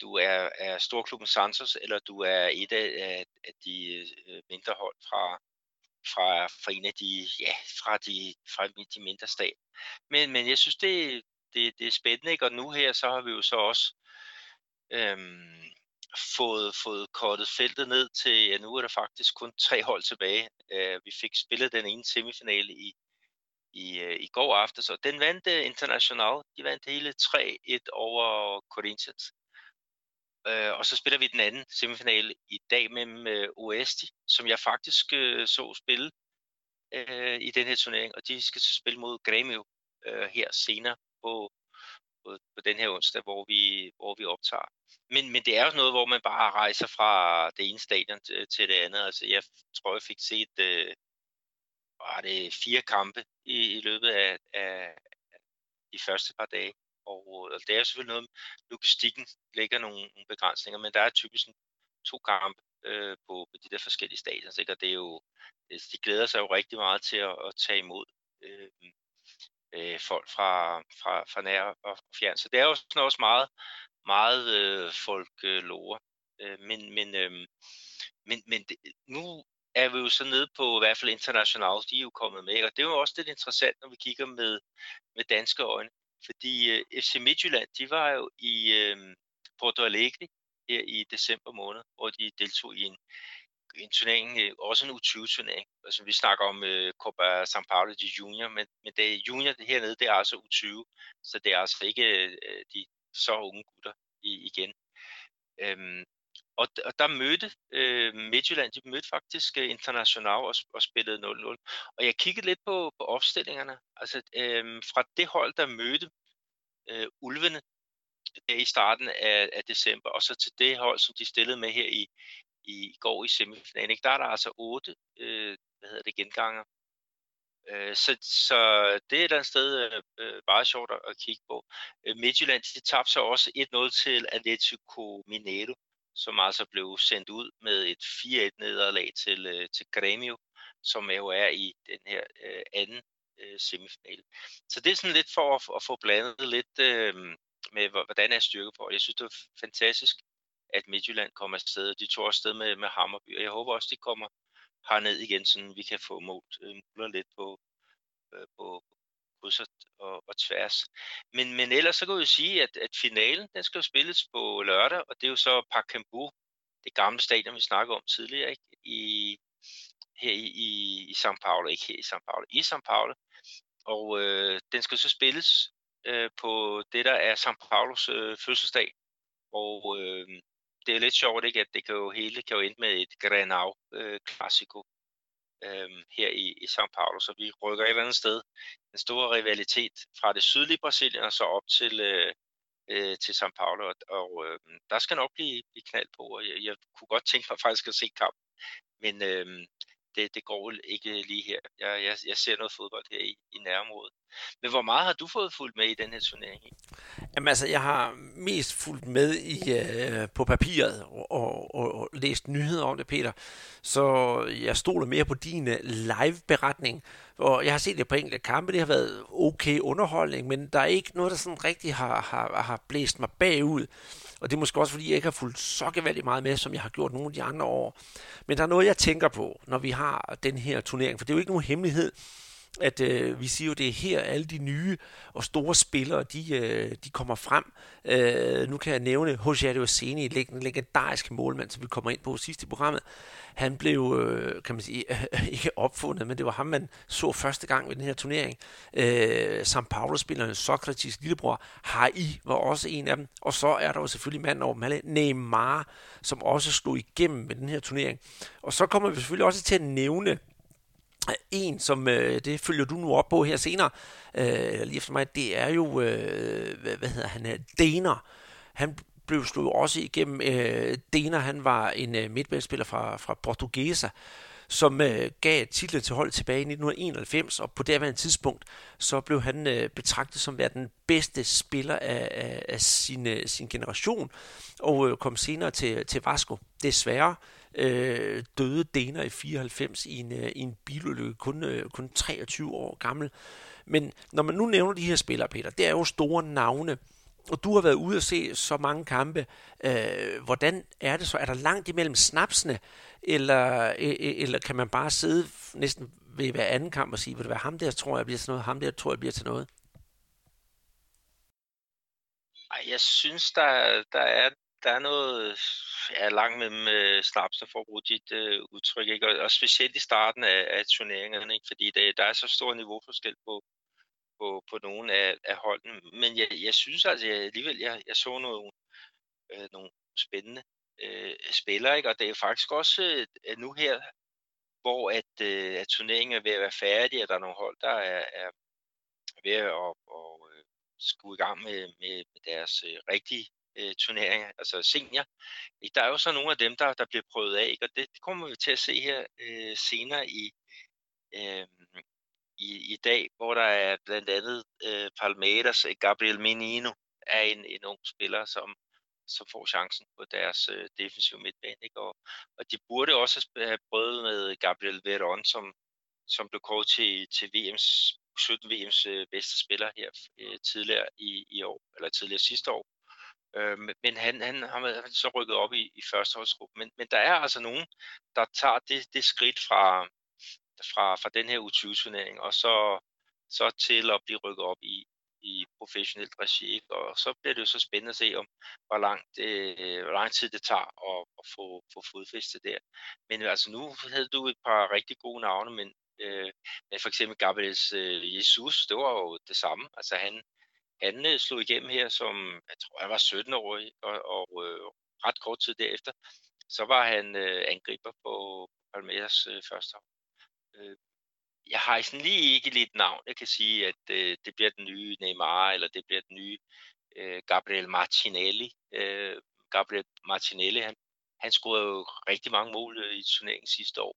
du er, er storklubben Santos, eller du er et af, af, af de øh, mindre hold fra, fra, fra en af de, ja, fra de, fra de mindre stat. Men, men jeg synes, det, det, det er spændende, ikke? og nu her, så har vi jo så også øhm, fået, fået kortet feltet ned til, ja, nu er der faktisk kun tre hold tilbage. Øh, vi fik spillet den ene semifinale i, i, øh, i går aftes, og den vandt øh, International. De vandt hele 3-1 over Corinthians. Øh, og så spiller vi den anden semifinale i dag mellem øh, Oesti, som jeg faktisk øh, så spille øh, i den her turnering, og de skal så spille mod Grêmio øh, her senere på, på, på den her onsdag, hvor vi, hvor vi optager. Men, men det er jo noget, hvor man bare rejser fra det ene stadion til, til det andet. Altså, jeg tror, jeg fik set øh, var det fire kampe i, i løbet af, af de første par dage. Og, og det er selvfølgelig noget, logistikken lægger nogle, nogle begrænsninger, men der er typisk to kampe øh, på, på de der forskellige stadions, ikke? og det er jo, altså, de glæder sig jo rigtig meget til at, at tage imod øh, øh, folk fra, fra, fra nær og fjern. Så det er jo sådan også meget, meget øh, folklore. øh, men men, øh, men, men det, nu er vi jo så nede på i hvert fald internationalt, de er jo kommet med, og det er jo også lidt interessant, når vi kigger med, med danske øjne, fordi øh, FC Midtjylland, de var jo i øh, Porto Alegre her i december måned, hvor de deltog i en, en turnering, øh, også en U20-turnering. Altså øh, vi snakker om uh, Copa San Paulo de Junior, men, men det junior det hernede, det er altså U20, så det er altså ikke uh, de så unge gutter i, igen. Um, og, og der mødte øh, Midtjylland, de mødte faktisk øh, International og, og spillede 0-0. Og jeg kiggede lidt på, på opstillingerne. Altså øh, fra det hold, der mødte øh, Ulvene der i starten af, af december, og så til det hold, som de stillede med her i, i går i semifinalen, ikke? der er der altså otte øh, hvad hedder det, genganger. Øh, så, så det er et eller andet sted øh, øh bare sjovt at, at kigge på. Øh, Midtjylland, de tabte så også 1-0 til Atletico Mineiro som altså blev sendt ud med et 4-1 nederlag til, øh, til Grêmio, som jo er i den her øh, anden øh, semifinal. Så det er sådan lidt for at, at få blandet lidt øh, med, hvordan er på. Jeg synes, det er fantastisk, at Midtjylland kommer afsted. De tog afsted med, med Hammerby, og jeg håber også, de kommer herned igen, så vi kan få målt øh, lidt på, øh, på, kryds og, og, og tværs. Men, men ellers så kan vi sige, at, at finalen den skal jo spilles på lørdag, og det er jo så Pacaembu, det gamle stadion, vi snakkede om tidligere, ikke? I, her i, i, i São Paulo, ikke her i São Paulo, i São Paulo. Og øh, den skal så spilles øh, på det, der er São Paulos øh, fødselsdag. Og øh, det er lidt sjovt, ikke, at det kan jo hele kan jo ende med et Grenau øh, Classico øh, her i, i São Paulo. Så vi rykker et eller andet sted en stor rivalitet fra det sydlige Brasilien og så op til, øh, øh, til São Paulo. Og, og øh, der skal nok blive, blive knald på, og jeg, jeg kunne godt tænke mig faktisk at se kamp. Men øh, det, det går ikke lige her. Jeg, jeg, jeg ser noget fodbold her i, i nærområdet. Men hvor meget har du fået fulgt med i den her turnering? Jamen altså, jeg har mest fulgt med i øh, på papiret og, og, og, og læst nyheder om det, Peter. Så jeg stoler mere på din øh, live-beretning. Og jeg har set det på enkelte kampe, det har været okay underholdning, men der er ikke noget, der sådan rigtig har, har, har blæst mig bagud. Og det er måske også, fordi jeg ikke har fulgt så gevaldigt meget med, som jeg har gjort nogle af de andre år. Men der er noget, jeg tænker på, når vi har den her turnering, for det er jo ikke nogen hemmelighed, at øh, vi siger jo, det er her alle de nye og store spillere, de, øh, de kommer frem. Øh, nu kan jeg nævne Jose Oseni, den legendariske målmand, som vi kommer ind på sidst i programmet. Han blev, øh, kan man sige, øh, ikke opfundet, men det var ham, man så første gang ved den her turnering. Øh, São Paulo-spilleren Socrates lillebror, Hai var også en af dem. Og så er der jo selvfølgelig manden over dem Neymar, som også slog igennem med den her turnering. Og så kommer vi selvfølgelig også til at nævne en, som øh, det følger du nu op på her senere, øh, lige efter mig, det er jo, øh, hvad, hvad hedder han, øh, Daner. Han blev slået også igennem. Øh, Daner, han var en øh, midtbanespiller fra, fra Portuguesa, som øh, gav titlen til hold tilbage i 1991, og på det her tidspunkt, så blev han øh, betragtet som være den bedste spiller af, af, af sin, øh, sin generation, og øh, kom senere til, til Vasco. Desværre øh, døde Dana i 94 i en, øh, i en bilulykke, kun, øh, kun 23 år gammel. Men når man nu nævner de her spillere, Peter, det er jo store navne, og du har været ude og se så mange kampe. Øh, hvordan er det så? Er der langt imellem snapsene, eller, øh, øh eller kan man bare sidde næsten ved hver anden kamp og sige, vil det være ham der, tror jeg bliver til noget, ham der, tror jeg bliver til noget? Jeg synes, der, der er der er noget ja, langt mellem øh, snaps, for at bruge dit øh, udtryk, ikke? Og, og specielt i starten af, af turneringerne, ikke? fordi det, der er så stor niveauforskel på, på, på nogle af, af holdene. Men jeg, jeg synes altså jeg, alligevel, jeg, jeg så nogle, øh, nogle spændende øh, spillere, ikke? og det er faktisk også øh, nu her, hvor at, øh, at turneringen er ved at være færdig, og der er nogle hold, der er, er ved at og, og, øh, skulle i gang med, med, med deres øh, rigtige øh, turneringer, altså senior. Der er jo så nogle af dem, der, der bliver prøvet af, ikke? og det, det kommer vi til at se her øh, senere i, øh, i, i dag, hvor der er blandt andet øh, Palmeiras, øh, Gabriel Menino er en, en ung spiller, som, som får chancen på deres øh, defensive midtbane. Ikke? Og, og de burde også have prøvet med Gabriel Veron, som, som blev kåret til, til VM's 17 VM's øh, bedste spiller her øh, tidligere i, i år, eller tidligere sidste år. Øh, men han, han har så rykket op i, i førsteholdsgruppen. Men, men der er altså nogen, der tager det, det skridt fra, fra, fra den her U20-turnering, og så, så til at blive rykket op i, i professionelt regi. Ikke? Og så bliver det jo så spændende at se, om hvor, langt, øh, hvor lang tid det tager at, at få, få fodfæste der. Men altså nu havde du et par rigtig gode navne, men, øh, men for eksempel Gabriel øh, Jesus, det var jo det samme. Altså han, han slog igennem her som, jeg tror han var 17-årig, og, og øh, ret kort tid derefter, så var han øh, angriber på Palmeiras øh, første år. Øh, jeg har sådan lige ikke lidt navn. Jeg kan sige, at øh, det bliver den nye Neymar, eller det bliver den nye øh, Gabriel Martinelli. Øh, Gabriel Martinelli, han, han scorede jo rigtig mange mål øh, i turneringen sidste år,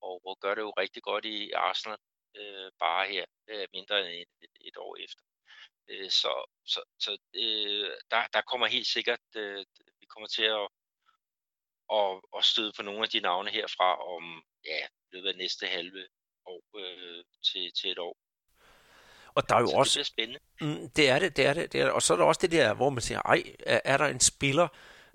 og, og gør det jo rigtig godt i Arsenal, øh, bare her øh, mindre end et, et år efter. Øh, så så, så øh, der, der kommer helt sikkert, øh, vi kommer til at, at, at støde på nogle af de navne herfra om ja, løbet af næste halve år øh, til, til et år. Og der er jo så også... Det spændende. Mm, det er det, det er det, det er det. Og så er der også det der, hvor man siger, ej, er, er der en spiller,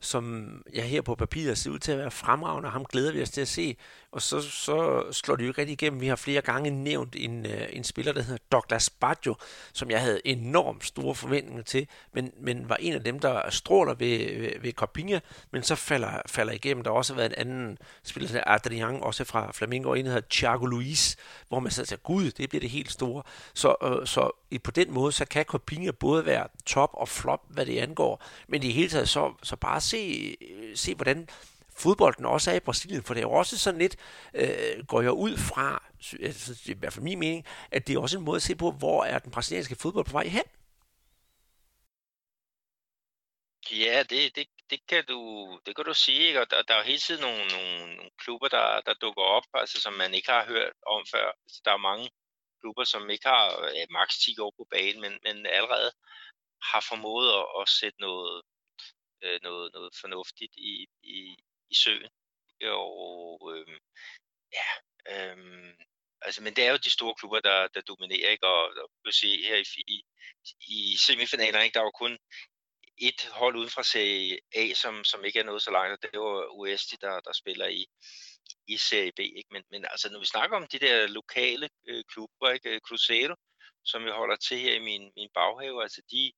som jeg her på papiret ser ud til at være fremragende, og ham glæder vi os til at se. Og så, så slår det jo ikke rigtig igennem. Vi har flere gange nævnt en, øh, en spiller, der hedder Douglas Baggio, som jeg havde enormt store forventninger til, men, men var en af dem, der stråler ved, ved, ved Copinha, men så falder, falder igennem. Der har også været en anden spiller, der Adrian, også fra Flamingo, og en, der hedder Thiago Luis, hvor man sagde, gud, det bliver det helt store. Så, øh, så på den måde, så kan Copinha både være top og flop, hvad det angår, men i hele taget så, så bare se, øh, se hvordan fodbolden også er i Brasilien, for det er jo også sådan lidt, øh, går jeg ud fra, altså, i hvert fald min mening, at det er også en måde at se på, hvor er den brasilianske fodbold på vej hen? Ja, det, det, det, kan du, det kan du sige, ikke? og der, der er jo hele tiden nogle, nogle, nogle klubber, der, der dukker op, altså, som man ikke har hørt om før. Altså, der er mange klubber, som ikke har ja, maks 10 år på banen, men, men allerede har formået at, at sætte noget, øh, noget, noget fornuftigt i, i, i søen. Og øh, ja, øh, altså, men det er jo de store klubber, der, der dominerer, ikke? Og, og vil sige, her i, i, i semifinalerne, ikke? der var kun et hold uden fra Serie A, som, som ikke er noget så langt, og det var Uesti, der, der spiller i, i Serie B. Ikke? Men, men altså, når vi snakker om de der lokale øh, klubber, ikke? Cruzeiro, som vi holder til her i min, min baghave, altså de,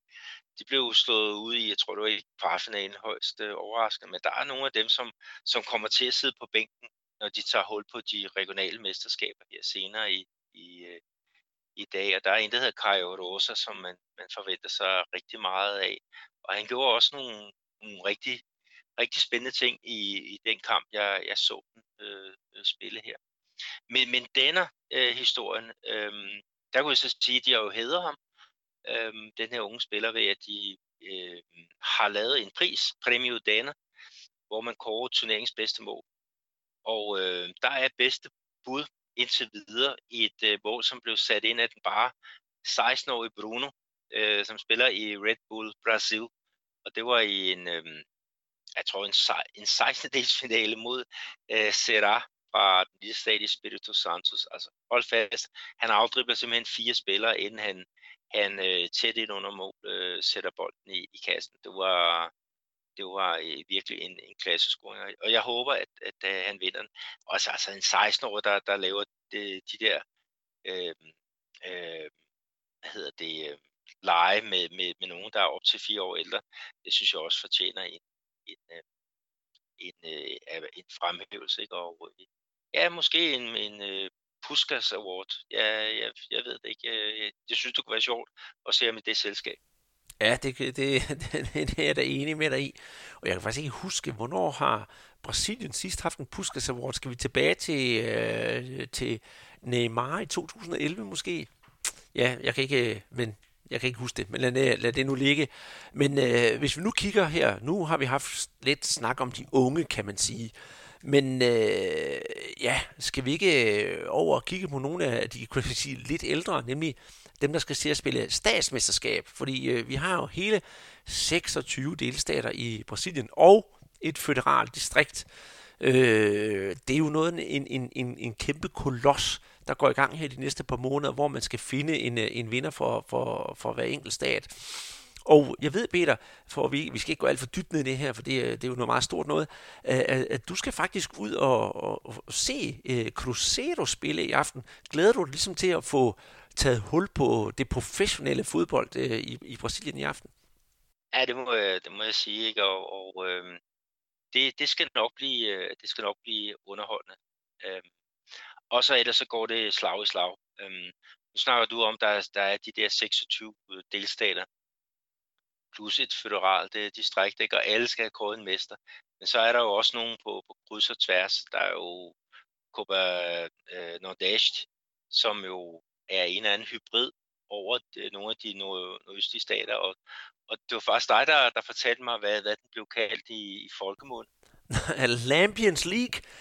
de blev slået ud i, jeg tror det var i kvartfinalen højst øh, overraskende, men der er nogle af dem, som, som kommer til at sidde på bænken, når de tager hul på de regionale mesterskaber her senere i, i, øh, i dag. Og der er en, der hedder Kai Rosa, som man, man forventer sig rigtig meget af. Og han gjorde også nogle, nogle rigtig, rigtig spændende ting i, i den kamp, jeg, jeg så den øh, øh spille her. Men, men denne øh, historien, øh, der kunne jeg så sige, at de har jo hædret ham, øh, den her unge spiller, ved at de øh, har lavet en pris, Premio Dana, hvor man kårer turneringens bedste mål. Og øh, der er bedste bud indtil videre i et øh, mål, som blev sat ind af den bare 16-årige Bruno, øh, som spiller i Red Bull Brasil. Og det var i en, øh, jeg tror, en, en 16. dels finale mod øh, Serra fra den lille stat i Spirito Santos. Altså, hold fast, han afdribler simpelthen fire spillere, inden han, han øh, tæt ind under mål øh, sætter bolden i, i kassen. Det var, det var øh, virkelig en, en klassescoring, og jeg håber, at, at, at øh, han vinder den. Også altså en 16-årig, der, der laver de, de der, øh, øh, hvad hedder det, øh, lege med, med, med nogen, der er op til fire år ældre, det synes jeg også fortjener en, en, øh, en, øh, en, en fremhævelse. Ikke? Og, øh, ja, måske en, en Puskas Award. Ja, jeg, jeg ved det ikke. Øh, jeg, jeg synes, det kunne være sjovt at se ham i det selskab. Ja, det, det, det, det er jeg da enig med dig i. Og jeg kan faktisk ikke huske, hvornår har Brasilien sidst haft en Puskas Award? Skal vi tilbage til, øh, til Neymar i 2011 måske? Ja, jeg kan ikke, øh, men jeg kan ikke huske det, men lad, lad det nu ligge. Men øh, hvis vi nu kigger her, nu har vi haft lidt snak om de unge, kan man sige. Men øh, ja, skal vi ikke øh, over og kigge på nogle af de kan sige, lidt ældre, nemlig dem, der skal se at spille statsmesterskab. Fordi øh, vi har jo hele 26 delstater i Brasilien og et føderalt distrikt. Øh, det er jo noget en, en, en, en kæmpe koloss, der går i gang her de næste par måneder, hvor man skal finde en, øh, en vinder for, for, for hver enkelt stat. Og jeg ved, Peter, for vi, vi skal ikke gå alt for dybt ned i det her, for det, det er jo noget meget stort noget, at, at du skal faktisk ud og, og, og se uh, Cruzeiro spille i aften. Glæder du dig ligesom til at få taget hul på det professionelle fodbold uh, i, i Brasilien i aften? Ja, det må, øh, det må jeg sige, ikke? og, og øh, det, det, skal nok blive, det skal nok blive underholdende. Øh, og så ellers så går det slag i slag. Øh, nu snakker du om, der, der er de der 26 delstater, plus et føderalt det distrikt, ikke? og alle skal have kåret en mester. Men så er der jo også nogen på, på kryds og tværs. Der er jo Copa øh, Nordest, som jo er en eller anden hybrid over de, nogle af de nordøstlige stater, og, og det var faktisk dig, der, der fortalte mig, hvad, hvad den blev kaldt i, i folkemund. Lampions League.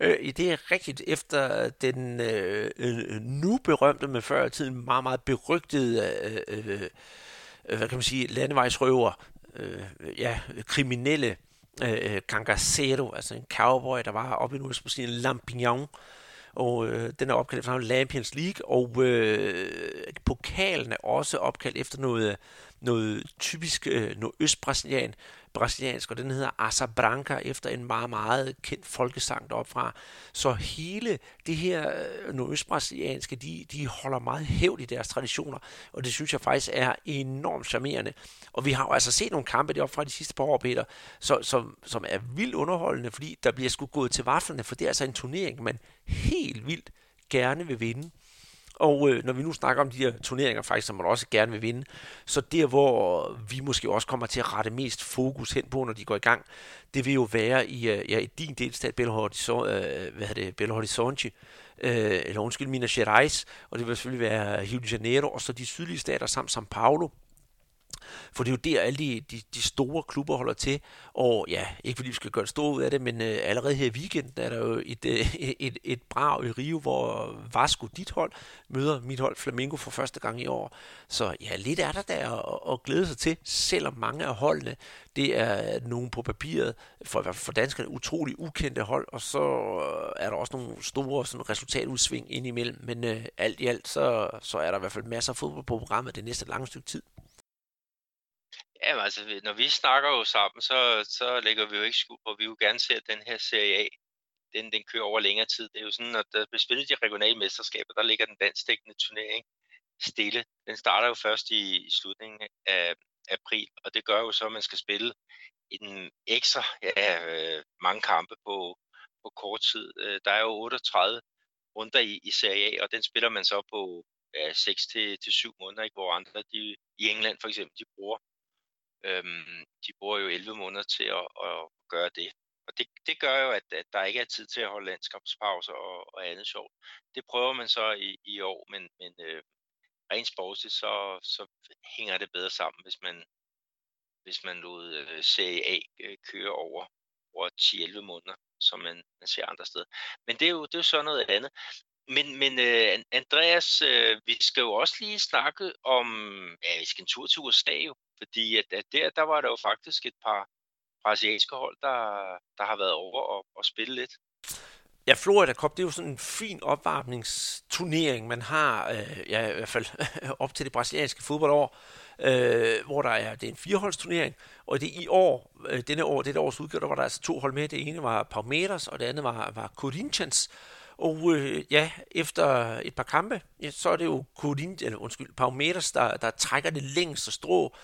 Øh, øh, det er rigtigt efter den øh, nu berømte, men før i tiden meget, meget berygtede øh, øh, øh, hvad kan man sige, landevejsrøver, øh, ja, kriminelle øh, Gangacero, altså en cowboy, der var oppe i nu, måske en Lampignon, og øh, den er opkaldt efter Lampions League, og øh, pokalen er også opkaldt efter noget, noget typisk øh, noget østbrasilian, brasiliansk, og den hedder Asa Branca, efter en meget, meget kendt folkesang deroppe fra. Så hele det her øh, nordøstbrasilianske, de, de holder meget hævd i deres traditioner, og det synes jeg faktisk er enormt charmerende. Og vi har jo altså set nogle kampe deroppe fra de sidste par år, Peter, så, som, som er vildt underholdende, fordi der bliver sgu gået til vaflerne, for det er altså en turnering, man helt vildt gerne vil vinde. Og øh, når vi nu snakker om de her turneringer, faktisk, som man også gerne vil vinde, så der, hvor vi måske også kommer til at rette mest fokus hen på, når de går i gang, det vil jo være i, øh, ja, i din delstat, Belo Horizonte, øh, hvad det, Belo Horizonte øh, eller undskyld, Minas Gerais, og det vil selvfølgelig være Rio de Janeiro, og så de sydlige stater samt São Paulo, for det er jo der, alle de, de, de store klubber holder til. Og ja, ikke fordi vi skal gøre det store ud af det, men øh, allerede her i weekenden er der jo et, øh, et, et brag i Rio, hvor Vasco, dit hold, møder mit hold Flamengo for første gang i år. Så ja, lidt er der der at, at glæde sig til, selvom mange af holdene, det er nogen på papiret, for, for danskerne, utrolig ukendte hold, og så øh, er der også nogle store sådan, resultatudsving indimellem. Men øh, alt i alt, så, så er der i hvert fald masser af fodbold på programmet det næste lange stykke tid. Ja, altså, når vi snakker jo sammen, så, så lægger vi jo ikke skud på, vi vil gerne se, at den her Serie A, den, den kører over længere tid. Det er jo sådan, at øh, der spillet de regionale mesterskaber, der ligger den danskdækkende turnering stille. Den starter jo først i, i slutningen af april, og det gør jo så, at man skal spille en ekstra, ja, øh, mange kampe på, på kort tid. Øh, der er jo 38 runder i, i Serie A, og den spiller man så på ja, 6 til, til 7 måneder, ikke? hvor andre de, i England for eksempel, de bruger Øhm, de bruger jo 11 måneder til at, at gøre det. Og det, det gør jo, at, at der ikke er tid til at holde landskabspauser og, og andet sjovt. Det prøver man så i, i år, men, men øh, rent sportsligt, så, så hænger det bedre sammen, hvis man, hvis man lod øh, Serie A øh, køre over, over 10-11 måneder, som man, man ser andre steder. Men det er jo, det er jo så noget andet. Men, men øh, Andreas, øh, vi skal jo også lige snakke om, ja, vi skal en tur til USA jo, fordi at, at der, der var der jo faktisk et par brasilianske hold, der, der har været over og, og spille lidt. Ja, Florida Cup, det er jo sådan en fin opvarmningsturnering, man har, øh, ja, i hvert fald op til det brasilianske fodboldår, øh, hvor der er, det er en fireholdsturnering, og det i år, øh, denne år, det års udgave, der var der altså to hold med. Det ene var Palmeiras, og det andet var, var Corinthians. Og øh, ja, efter et par kampe, ja, så er det jo Corinthians, eller undskyld, Palmeiras, der, der trækker det længste strå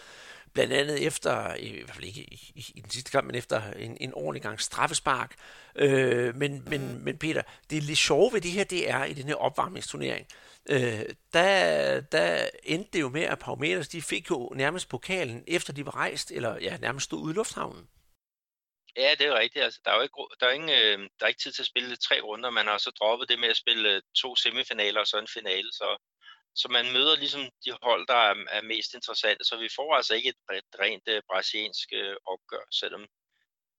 blandt andet efter, i hvert fald ikke i, i, i den sidste kamp, men efter en, en ordentlig gang straffespark. Øh, men, men, men Peter, det er lidt sjove ved det her, det er i den her opvarmningsturnering, øh, der, der endte det jo med, at Paumeters, de fik jo nærmest pokalen, efter de var rejst, eller ja, nærmest stod ude i lufthavnen. Ja, det er rigtigt. Altså, der, er jo ikke, der, er ingen, øh, der er ikke tid til at spille tre runder. Man har så droppet det med at spille øh, to semifinaler og så en finale. Så, så man møder ligesom de hold, der er, er mest interessante. Så vi får altså ikke et, et rent øh, brasiliansk øh, opgør, selvom,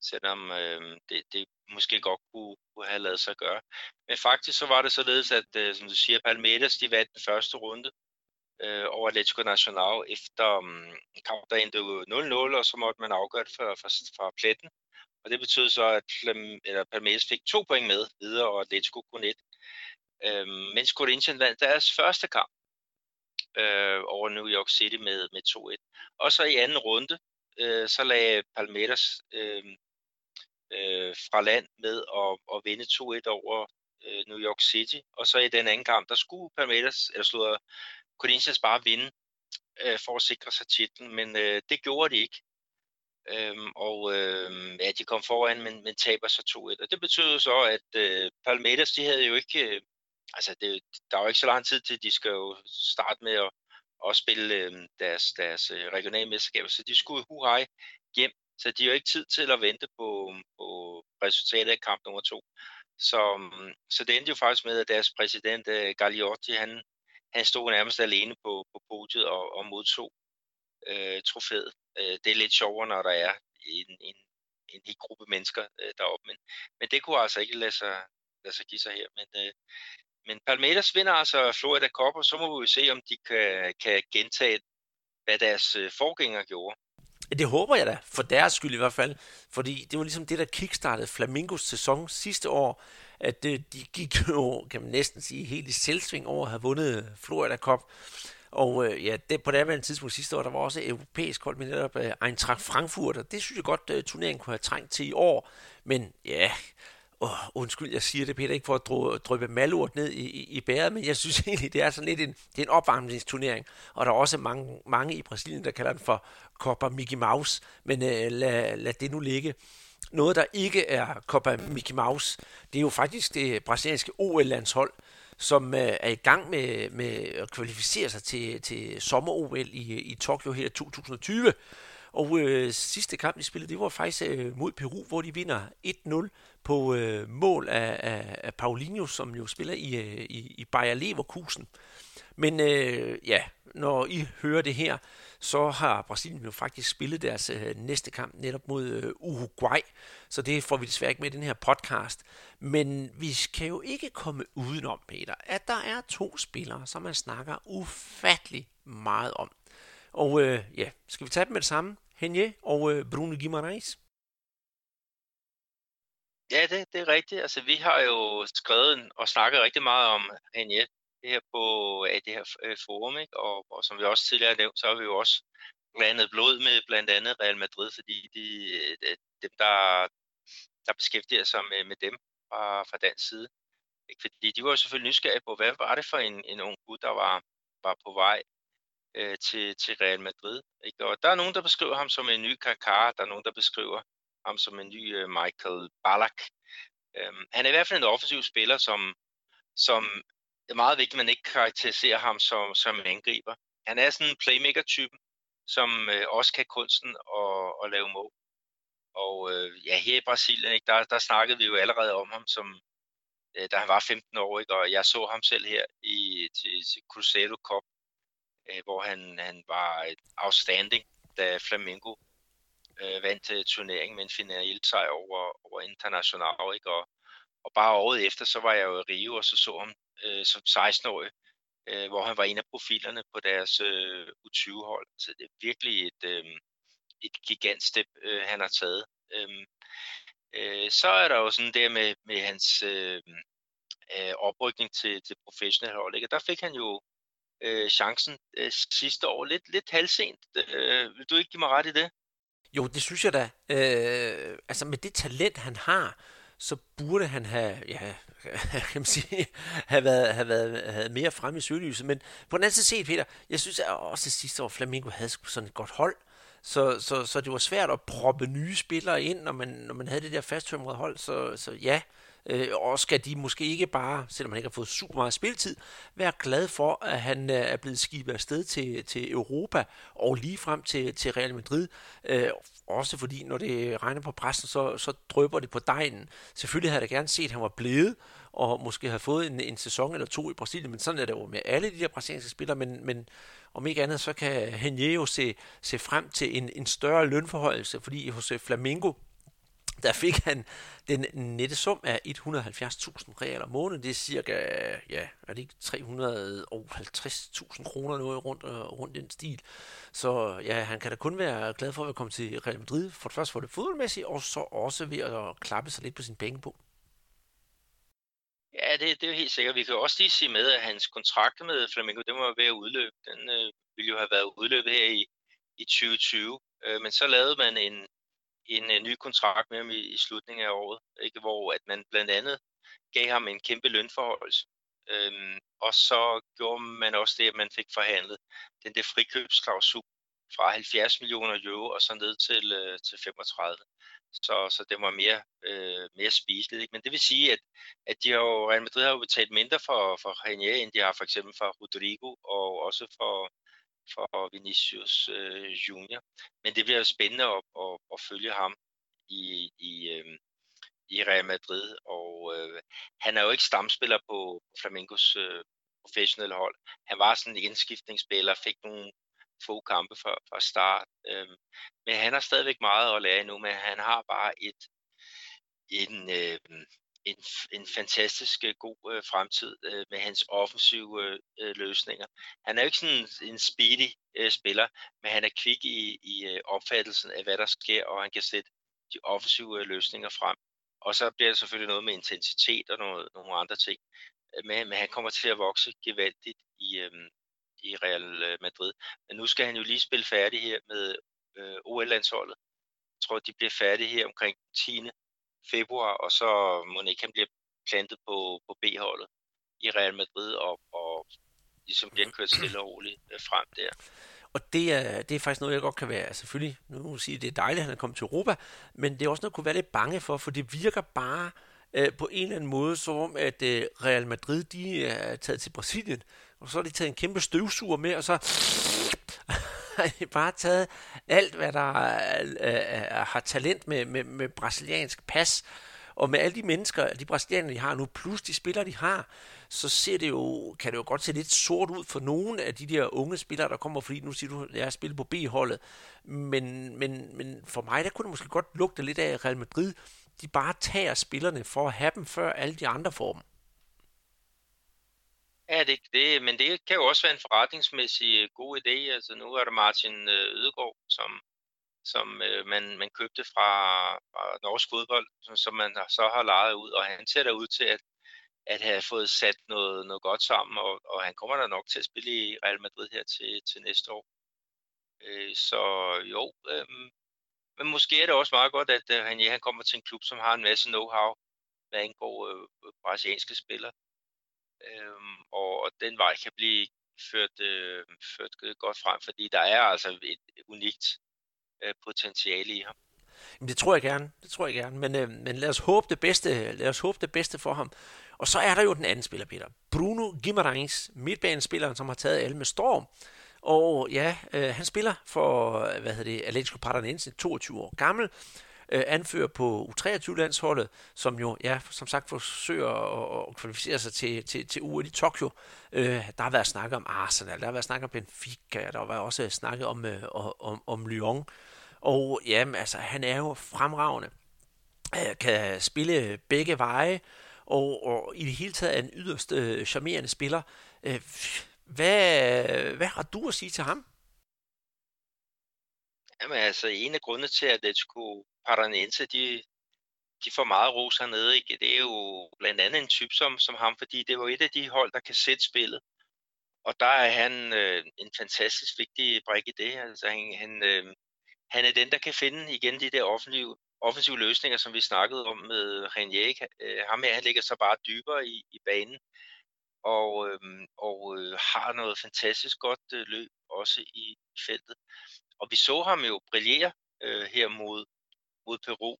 selvom øh, det, det måske godt kunne, kunne have lavet sig gøre. Men faktisk så var det således, at øh, som du siger, Palmeiras de vandt den første runde øh, over Atletico Nacional efter um, en kamp, der endte 0-0, og så måtte man afgøre det fra, fra, fra pletten. Og det betød så, at eller Palmeiras fik to point med videre, og Atletico kun et. Øhm, mens Corinthians vandt deres første kamp øh, over New York City med, med 2-1. Og så i anden runde, øh, så lagde Palmeiras øh, øh, fra land med at, at vinde 2-1 over øh, New York City. Og så i den anden kamp, der skulle Palmeiras, eller slå Corinthians bare vinde øh, for at sikre sig titlen, men øh, det gjorde de ikke. Øhm, og øh, ja, de kom foran, men, men taber så 2-1. Og det betød så, at øh, Palmeiras, de havde jo ikke, øh, altså det, der var ikke så lang tid til, de skal jo starte med at, at spille øh, deres, deres øh, regionale mesterskaber, så de skulle hurra hjem, så de har jo ikke tid til at vente på, på resultatet af kamp nummer to. Så, øhm, så det endte jo faktisk med, at deres præsident øh, Gagliotti, han, han stod nærmest alene på, på podiet og, og modtog øh, trofæet. Øh, det er lidt sjovere, når der er en, en, en hel gruppe mennesker øh, deroppe, men, men det kunne altså ikke lade sig, lade sig give sig her. Men, øh, men Palmeiras vinder altså Florida Cup, og så må vi jo se, om de kan, kan gentage, hvad deres øh, forgængere gjorde. Det håber jeg da, for deres skyld i hvert fald. Fordi det var ligesom det, der kickstartede Flamingos sæson sidste år, at øh, de gik jo, kan man næsten sige, helt i selvsving over at have vundet Florida Cup. Og øh, ja, det, på det andet tidspunkt sidste år, der var også europæisk hold med netop øh, Eintracht Frankfurt, og det synes jeg godt, øh, turneringen kunne have trængt til i år. Men ja, oh, undskyld, jeg siger det, Peter, ikke for at dryppe malurt ned i, i, i bæret, men jeg synes egentlig, det er sådan lidt en, det er en opvarmningsturnering, og der er også mange, mange i Brasilien, der kalder den for Copa Mickey Mouse, men øh, lad, lad det nu ligge. Noget, der ikke er Copa Mickey Mouse, det er jo faktisk det brasilianske OL-landshold, som øh, er i gang med, med at kvalificere sig til, til sommer-OL i, i Tokyo her 2020. Og øh, sidste kamp, de spillede, det var faktisk øh, mod Peru, hvor de vinder 1-0 på øh, mål af, af, af Paulinho, som jo spiller i, øh, i, i Bayer Leverkusen. Men øh, ja, når I hører det her, så har Brasilien jo faktisk spillet deres øh, næste kamp netop mod øh, Uruguay, så det får vi desværre ikke med i den her podcast. Men vi kan jo ikke komme udenom, Peter, at der er to spillere, som man snakker ufattelig meget om. Og øh, ja, skal vi tage dem med det samme? Henje og øh, Bruno Guimaraes? Ja, det, det er rigtigt. Altså, vi har jo skrevet og snakket rigtig meget om Henriette det her på ja, det her øh, forum, ikke? Og, og som vi også tidligere har nævnt, så har vi jo også blandet blod med blandt andet Real Madrid, fordi de, de, dem, der, der beskæftiger sig med, med dem fra, fra dansk side. Ikke? Fordi de var jo selvfølgelig nysgerrige på, hvad var det for en, en ung gut, der var, var på vej øh, til, til Real Madrid. Ikke? Og der er nogen, der beskriver ham som en ny Kaká, der er nogen, der beskriver ham som en ny øh, Michael Ballack. Øhm, han er i hvert fald en offensiv spiller, som, som det er meget vigtigt, at man ikke karakteriserer ham som, som angriber. Han er sådan en playmaker-type, som øh, også kan kunsten at, at lave mål. Og øh, ja, her i Brasilien, ikke, der, der snakkede vi jo allerede om ham, som, øh, da han var 15 år, ikke, og jeg så ham selv her i til, til Cruzeiro Cup, øh, hvor han, han var øh, outstanding, da Flamengo øh, vandt øh, turneringen med en final sejr over, over International, ikke, og, og bare året efter, så var jeg jo i Rio, og så så ham øh, som 16-årig, øh, hvor han var en af profilerne på deres øh, U20-hold. Så det er virkelig et, øh, et gigantstep, øh, han har taget. Øh, øh, så er der jo sådan der med, med hans øh, øh, oprykning til, til professionelle hold. Ikke? Og der fik han jo øh, chancen øh, sidste år lidt, lidt halvsent. Øh, vil du ikke give mig ret i det? Jo, det synes jeg da. Øh, altså med det talent, han har, så burde han have, ja, kan man sige, have været, have været have mere frem i søgelyset. Men på den anden side set, Peter, jeg synes at også at sidste år, Flamingo havde sådan et godt hold. Så, så, så det var svært at proppe nye spillere ind, når man, når man havde det der fasttømrede hold. Så, så ja, øh, Øh, og skal de måske ikke bare, selvom han ikke har fået super meget spiltid, være glad for, at han øh, er blevet skibet afsted til, til Europa og lige frem til, til Real Madrid. Øh, også fordi, når det regner på pressen, så, så drøber det på dejen. Selvfølgelig havde jeg da gerne set, at han var blevet, og måske have fået en, en sæson eller to i Brasilien, men sådan er det jo med alle de der brasilianske spillere, men, men om ikke andet, så kan Henje jo se, se frem til en, en større lønforhøjelse, fordi hos Flamengo, der fik han den nette sum af 170.000 real om måneden. Det er cirka, ja, er det ikke 350.000 kroner noget rundt, øh, rundt den stil. Så ja, han kan da kun være glad for at komme til Real Madrid, for det første for det fodboldmæssige, og så også ved at klappe sig lidt på sin penge på. Ja, det, det er helt sikkert. Vi kan også lige sige med, at hans kontrakt med Flamengo, den var ved at udløbe. Den øh, ville jo have været udløbet her i, i 2020. Øh, men så lavede man en, en, en ny kontrakt med ham i, i slutningen af året, ikke? hvor at man blandt andet gav ham en kæmpe lønforhøjelse. Øhm, og så gjorde man også det, at man fik forhandlet den der frikøbsklausul fra 70 millioner euro og så ned til, øh, til 35. Så, så det var mere, øh, mere spiseligt. Ikke? Men det vil sige, at, at de har jo, Real Madrid har jo betalt mindre for, for Renier, end de har for eksempel for Rodrigo og også for, for Vinicius øh, Junior. Men det bliver spændende at, at, at følge ham i, i, øh, i Real Madrid, og øh, han er jo ikke stamspiller på Flamingos øh, professionelle hold. Han var sådan en indskiftningsspiller, fik nogle få kampe fra, fra start, øh, men han har stadigvæk meget at lære endnu, men han har bare et en, øh, en, en fantastisk øh, god øh, fremtid øh, med hans offensive øh, øh, løsninger. Han er jo ikke sådan en speedy øh, spiller, men han er kvik i, i øh, opfattelsen af, hvad der sker, og han kan sætte de offensive øh, løsninger frem. Og så bliver det selvfølgelig noget med intensitet og noget, nogle andre ting. Øh, men, men han kommer til at vokse gevaldigt i, øh, i Real Madrid. Men nu skal han jo lige spille færdig her med øh, OL-landsholdet. Jeg tror, de bliver færdige her omkring 10 februar, og så må ikke han bliver plantet på, på B-holdet i Real Madrid, og, og ligesom bliver kørt stille og roligt øh, frem der. Og det er, det er faktisk noget, jeg godt kan være, selvfølgelig, nu må sige, det er dejligt, at han er kommet til Europa, men det er også noget, jeg kunne være lidt bange for, for det virker bare øh, på en eller anden måde, som at øh, Real Madrid, de er taget til Brasilien, og så har de taget en kæmpe støvsuger med, og så har de bare taget alt, hvad der øh, øh, øh, har talent med, med, med brasiliansk pas, og med alle de mennesker, de brasilianere, de har nu, plus de spillere, de har, så ser det jo, kan det jo godt se lidt sort ud for nogle af de der unge spillere, der kommer, fordi nu siger du, at jeg har spillet på B-holdet, men, men, men for mig, der kunne det måske godt lugte lidt af, Real Madrid, de bare tager spillerne for at have dem, før alle de andre får dem. Ja, det, det, men det kan jo også være en forretningsmæssig øh, god idé. Altså nu er der Martin øh, Ødegaard, som, som øh, man, man købte fra, fra norsk fodbold, som, som man så har lejet ud, og han ser der ud til at, at have fået sat noget, noget godt sammen, og, og han kommer der nok til at spille i Real Madrid her til, til næste år. Øh, så jo, øh, men måske er det også meget godt, at øh, han, ja, han kommer til en klub, som har en masse know-how, hvad angår øh, brasilianske spillere øh, og, og den vej kan blive ført, øh, ført godt frem, fordi der er altså et unikt øh, potentiale i ham. Jamen, det tror jeg gerne, det tror jeg gerne, men, øh, men lad os håbe det bedste, lad os håbe det bedste for ham. Og så er der jo den anden spiller, Peter. Bruno Guimaraes, midtbanespilleren, som har taget alle med storm. Og ja, øh, han spiller for, hvad hedder det, Atletico Paranaense, 22 år gammel, øh, anfører på U23-landsholdet, som jo, ja, som sagt, forsøger at, at kvalificere sig til, til, til UL i Tokyo. Øh, der har været snakket om Arsenal, der har været snakket om Benfica, der har været også snakket om, øh, om, om Lyon. Og jamen, altså, han er jo fremragende. Øh, kan spille begge veje, og, og i det hele taget er en yderst øh, charmerende spiller. Øh, hvad, hvad har du at sige til ham? Jamen altså, en af grundene til, at Atletico Paranense, de, de får meget ros hernede, ikke? det er jo blandt andet en type som, som ham, fordi det var et af de hold, der kan sætte spillet. Og der er han øh, en fantastisk vigtig brik i det. Altså, han, han, øh, han er den, der kan finde igen de der offensive, offensive løsninger, som vi snakkede om med Renier. Øh, ham her, han ligger så bare dybere i, i banen og, øh, og øh, har noget fantastisk godt øh, løb også i feltet. og vi så ham jo brillere øh, her mod, mod Peru.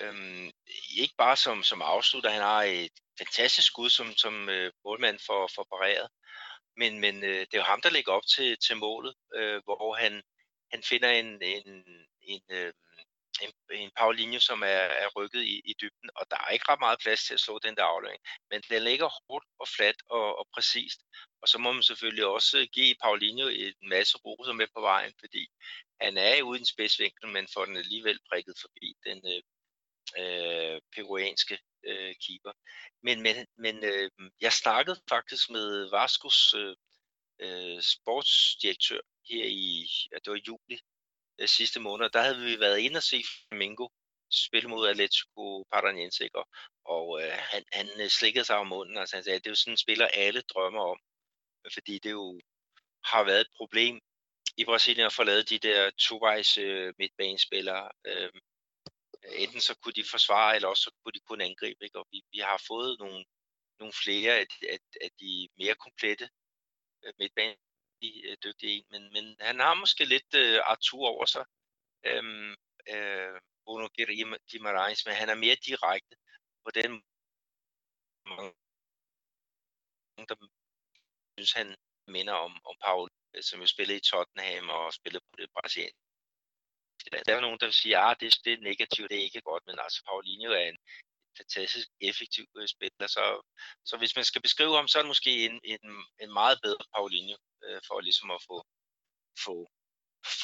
Øhm, ikke bare som, som afslutter, han har et fantastisk skud som, som øh, målmand for, for pareret, men, men øh, det er jo ham, der lægger op til, til målet, øh, hvor han, han finder en, en, en, øh, en, en Paulinho, som er, er rykket i, i dybden, og der er ikke ret meget plads til at slå den der aflevering. Men den ligger hårdt og fladt og, og præcist. Og så må man selvfølgelig også give Paulinho en masse roser med på vejen, fordi han er uden spidsvinkel, men får den alligevel prikket forbi den øh, øh, peruanske øh, keeper. Men, men, men øh, jeg snakkede faktisk med Vascos øh, øh, sportsdirektør her i, ja, det var i juli øh, sidste måned. Der havde vi været inde og se Flamingo spille mod Atletico Paranaense, og, og øh, han, han øh, slikkede sig om munden, altså han sagde, at det er jo sådan en spiller, alle drømmer om, fordi det jo har været et problem i Brasilien at få lavet de der tovejs øh, midtbanespillere. Øh, enten så kunne de forsvare, eller også så kunne de kun angribe. Ikke? Og vi, vi har fået nogle, nogle flere af, af, af de mere komplette øh, midtbane øh, dygtige men, men han har måske lidt øh, Arthur over sig. Øhm, øh, Bruno Guimaraes, men han er mere direkte på den mange, der synes, han minder om, om Paul, som jo spillede i Tottenham og spillede på det Brasilien. der er nogen, der vil sige, at ah, det, det er negativt, det er ikke godt, men altså Paulinho er en fantastisk effektiv øh, spiller, så, så hvis man skal beskrive ham, så er det måske en, en, en meget bedre Paulinho, øh, for ligesom at få, få,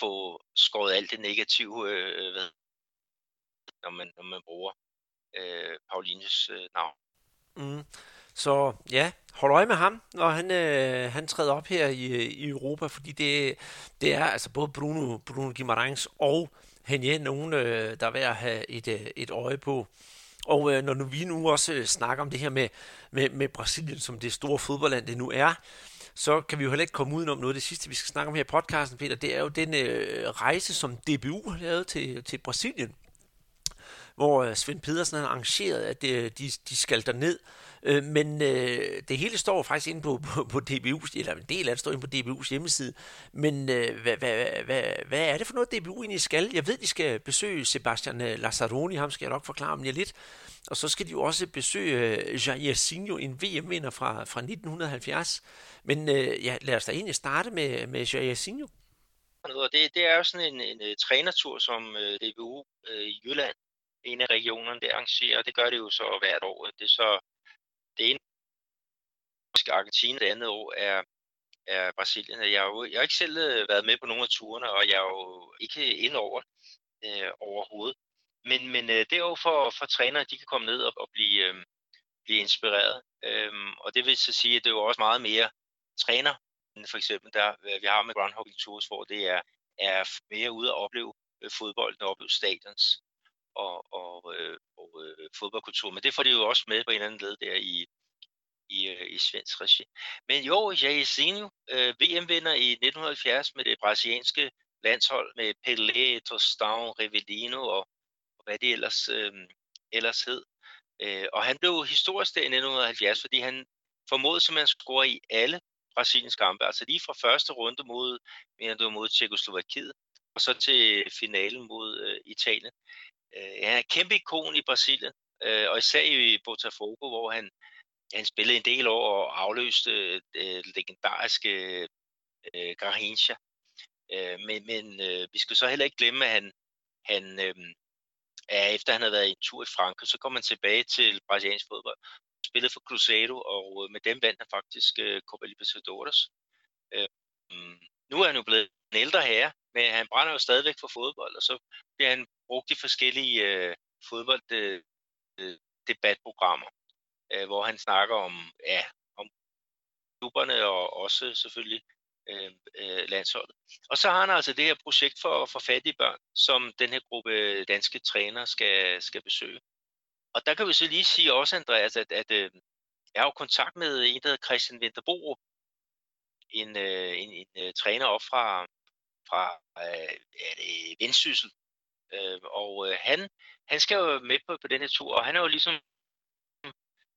få skåret alt det negative øh, øh ved, når man, når man bruger øh, Paulinhos øh, navn. Mm. Så ja, hold øje med ham, når han, øh, han træder op her i, i Europa, fordi det, det er altså både Bruno, Bruno Guimaraens og Henje, nogen, øh, der er værd at have et, øh, et øje på. Og øh, når nu vi nu også øh, snakker om det her med, med, med Brasilien som det store fodboldland, det nu er, så kan vi jo heller ikke komme udenom noget. Det sidste, vi skal snakke om her i podcasten, Peter, det er jo den øh, rejse, som DBU har lavet til, til Brasilien, hvor øh, Svend Pedersen har arrangeret, at øh, de, de skal derned Øh, men øh, det hele står faktisk inde på, på, på DBU's, eller en del af det står inde på DBU's hjemmeside. Men øh, hvad, hvad, hvad, hvad er det for noget, DBU egentlig skal? Jeg ved, de skal besøge Sebastian øh, Lazzaroni, ham skal jeg nok forklare om lige lidt. Og så skal de jo også besøge øh, Jair Sinjo, en VM-vinder fra, fra 1970. Men øh, ja, lad os da egentlig starte med, med Jair Sinjo. Det, det er jo sådan en, en, en trænertur, som øh, DBU øh, i Jylland, en af regionerne, det arrangerer. Det gør det jo så hvert år. Det er så det ene er Argentina, det andet år er, er Brasilien. Jeg har, jo, jeg har ikke selv øh, været med på nogle af turene, og jeg er jo ikke ind over øh, overhovedet. Men, men øh, det er jo for, for trænere, de kan komme ned og, og blive, øh, blive inspireret. Øhm, og det vil så sige, at det er jo også meget mere træner, end for eksempel der vi har med Groundhogging Tours, hvor det er, er mere ude at opleve øh, fodbolden og opleve stadions og, og, øh, og øh, fodboldkultur. Men det får de jo også med på en eller anden led der i, i, øh, i svensk regi. Men jo, Jairzinho, øh, VM-vinder i 1970 med det brasilianske landshold med Pelé, Tostão, Rivellino og, og hvad det ellers, øh, ellers hed. Øh, og han blev historisk der i 1970, fordi han formåede simpelthen at score i alle Brasiliens kampe. Altså lige fra første runde mod, mener du, mod Tjekoslovakiet, og så til finalen mod øh, Italien. Øh, han er et kæmpe ikon i Brasilien, øh, og især i Botafogo, hvor han, han spillede en del år og afløste øh, det legendariske øh, Garrincha. Øh, men men øh, vi skal så heller ikke glemme, at han, han øh, er, efter han havde været i en tur i Frankrig, så kom han tilbage til brasiliansk fodbold. Spillede for Cruzeiro, og øh, med dem vandt han faktisk øh, Copa Libertadores. Øh, mm, nu er han jo blevet en ældre herre, men han brænder jo stadigvæk for fodbold, og så bliver han brugt i forskellige øh, fodbolddebatprogrammer, øh, øh, øh, hvor han snakker om, ja, om klubberne og også selvfølgelig øh, øh, landsholdet. Og så har han altså det her projekt for, for fattige børn, som den her gruppe danske trænere skal, skal besøge. Og der kan vi så lige sige også, Andreas, at, at øh, jeg har jo kontakt med en, der hedder Christian Winterbro, en, øh, en, en, en træner op fra, fra øh, er det Vendsyssel, Øh, og øh, han, han skal jo med på, på denne tur, og han er jo ligesom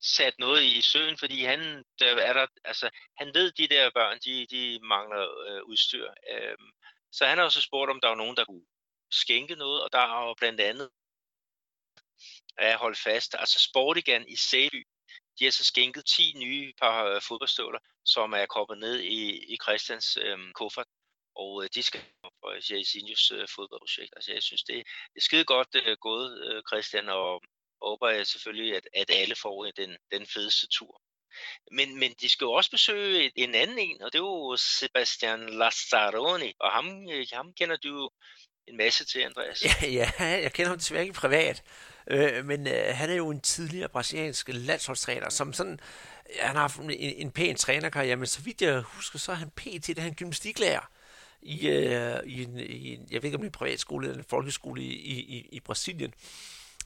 sat noget i søen, fordi han, der er der, altså, han ved, de der børn, de, de mangler øh, udstyr. Øh, Så han har også spurgt, om der var nogen, der kunne skænke noget, og der er jo blandt andet at holde fast. Altså Sportigan i Sæby, de har så skænket 10 nye par øh, fodboldstøvler, som er kommet ned i, i Christians øh, kuffert. Og øh, de skal for Jairzinhos øh, fodboldprojekt. Altså jeg synes, det, det er skide godt øh, gået, øh, Christian, og håber jeg selvfølgelig, at, at alle får den, den fedeste tur. Men, men de skal jo også besøge en anden en, og det er jo Sebastian Lazzaroni, og ham, øh, ham kender du jo en masse til, Andreas. Ja, ja jeg kender ham desværre ikke privat, øh, men øh, han er jo en tidligere brasiliansk landsholdstræner, som sådan, ja, han har haft en, en pæn trænerkarriere, men så vidt jeg husker, så er han pt. det er han gymnastiklærer i, øh, i, en, i en, jeg ved ikke om det er en privatskole eller en folkeskole i, i, i Brasilien.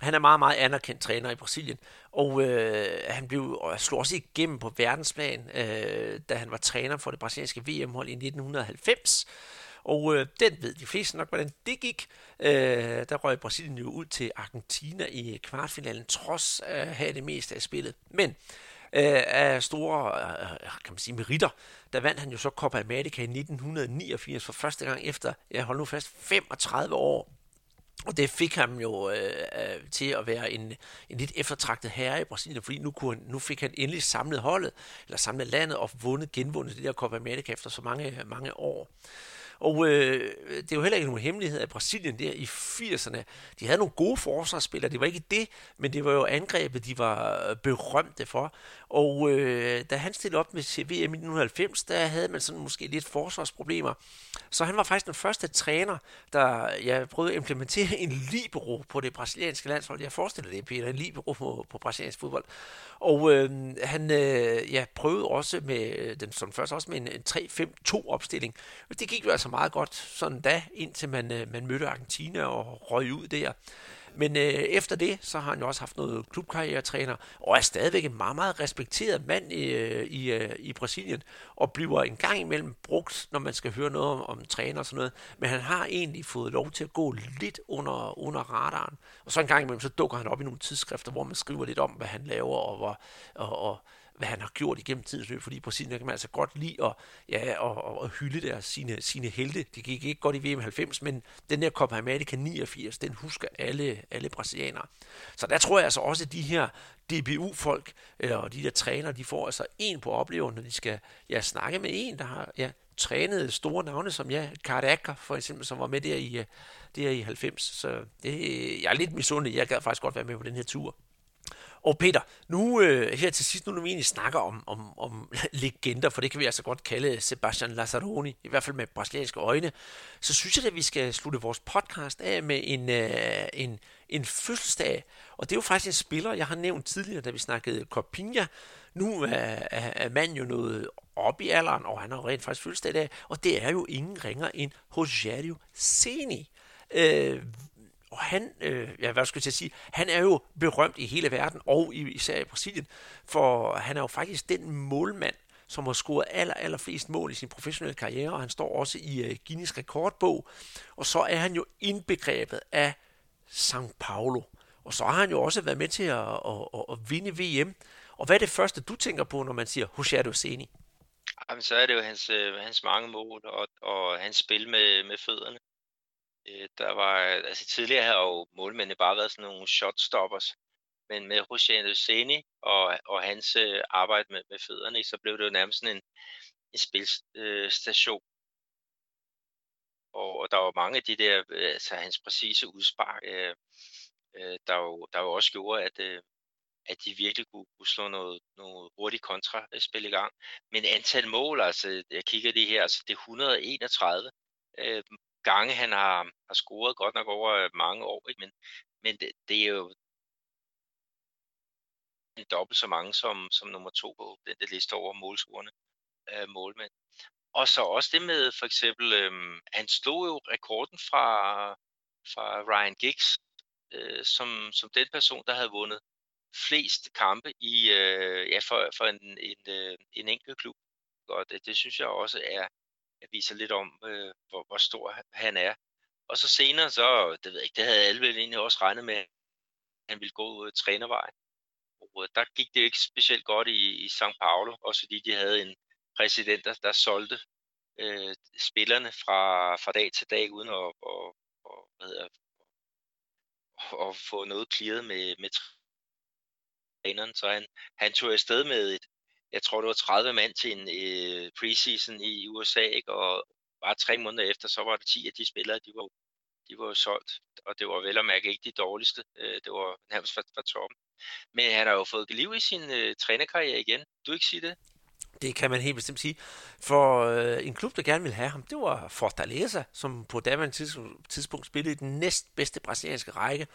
Han er meget, meget anerkendt træner i Brasilien, og øh, han blev og slog også igennem på verdensplan, øh, da han var træner for det brasilianske VM-hold i 1990. Og øh, den ved de fleste nok, hvordan det gik. Øh, der røg Brasilien jo ud til Argentina i kvartfinalen, trods øh, at have det meste af spillet. Men øh, af store øh, øh, kan man sige, meritter, der vandt han jo så Copa America i 1989 for første gang efter, jeg holder nu fast, 35 år. Og det fik ham jo øh, øh, til at være en, en lidt eftertragtet herre i Brasilien, fordi nu, kunne han, nu fik han endelig samlet holdet, eller samlet landet og vundet, genvundet det der Copa America efter så mange, mange år. Og øh, det er jo heller ikke nogen hemmelighed, at Brasilien der i 80'erne, de havde nogle gode forsvarsspillere. Det var ikke det, men det var jo angrebet, de var berømte for. Og øh, da han stillede op med VM i 1990, der havde man sådan måske lidt forsvarsproblemer. Så han var faktisk den første træner, der jeg prøvede at implementere en libero på det brasilianske landshold. Jeg forestiller det, Peter, en libero på, på brasiliansk fodbold. Og øh, han øh, ja, prøvede også med øh, den som først også med en, en 3-5-2 opstilling. Det gik jo altså meget godt sådan da, indtil man, øh, man mødte Argentina og røg ud der. Men øh, efter det, så har han jo også haft noget klubkarrieretræner, og er stadigvæk en meget, meget respekteret mand i, øh, i, øh, i Brasilien, og bliver en gang imellem brugt, når man skal høre noget om, om træner og sådan noget. Men han har egentlig fået lov til at gå lidt under, under radaren. Og så en gang imellem, så dukker han op i nogle tidsskrifter, hvor man skriver lidt om, hvad han laver, og, hvor, og, og hvad han har gjort igennem tidens løb, fordi Brasilien kan man altså godt lide at, ja, og, og hylde der sine, sine helte. Det gik ikke godt i VM 90, men den der Copa America 89, den husker alle, alle brasilianere. Så der tror jeg altså også, at de her DBU-folk, øh, og de der træner, de får altså en på oplevelsen, når de skal ja, snakke med en, der har ja, trænet store navne, som ja, Karaka for eksempel, som var med der i, øh, der i 90. Så det, jeg er lidt misundelig. Jeg gad faktisk godt være med på den her tur. Og Peter, nu øh, her til sidst, nu når vi egentlig snakker om, om, om legender, for det kan vi altså godt kalde Sebastian Lazzaroni, i hvert fald med brasilianske øjne, så synes jeg, at vi skal slutte vores podcast af med en, øh, en, en fødselsdag. Og det er jo faktisk en spiller, jeg har nævnt tidligere, da vi snakkede Copinha. Nu er, er, er manden jo noget op i alderen, og han har rent faktisk fødselsdag i dag, og det er jo ingen ringer end Rogério Seni. Øh, og han, øh, ja, hvad skal jeg sige, han er jo berømt i hele verden, og især i Brasilien, for han er jo faktisk den målmand, som har scoret aller, aller flest mål i sin professionelle karriere, og han står også i øh, Guinness rekordbog. Og så er han jo indbegrebet af São Paulo. Og så har han jo også været med til at, at, at, at vinde VM. Og hvad er det første, du tænker på, når man siger José Seni? Jamen, så er det jo hans, øh, hans mange mål og, og hans spil med, med fødderne. Øh, der var, altså tidligere havde jo målmændene bare været sådan nogle shotstoppers, men med Roger Seni og, og hans øh, arbejde med, med fødderne, så blev det jo nærmest sådan en, en spilstation. Øh, og, og der var mange af de der, øh, altså hans præcise udspark, øh, øh, der, jo, der jo også gjorde, at, øh, at de virkelig kunne, kunne slå noget, noget hurtigt kontraspil i gang. Men antal mål, altså jeg kigger lige her, altså det er 131 øh, gange, han har, har scoret, godt nok over øh, mange år, ikke? men, men det, det er jo dobbelt så mange som, som nummer to på den der liste over målscorerne øh, målmænd. Og så også det med for eksempel, øh, han slog jo rekorden fra, fra Ryan Giggs, øh, som, som den person, der havde vundet flest kampe i øh, ja, for, for en, en, øh, en enkelt klub. Og det, det synes jeg også er, viser lidt om, øh, hvor, hvor stor han er. Og så senere, så, det ved jeg ikke, det havde alle vel egentlig også regnet med, at han ville gå øh, trænervej. Og øh, der gik det jo ikke specielt godt i, i São Paulo, også fordi de havde en præsident, der, der solgte øh, spillerne fra, fra dag til dag, uden at, og, og, hvad hedder, at få noget clearet med, med træneren. Så han, han tog afsted med et, jeg tror det var 30 mand til en øh, preseason i USA, ikke? og bare tre måneder efter, så var det 10 af de spillere, de var, de var solgt, og det var vel at mærke ikke de dårligste, øh, det var nærmest fra, fra toppen. Men han har jo fået liv i sin øh, trænerkarriere igen. Du ikke sige det? Det kan man helt bestemt sige. For øh, en klub, der gerne ville have ham, det var Fortaleza, som på daværende tidspunkt spillede i den næstbedste brasilianske række.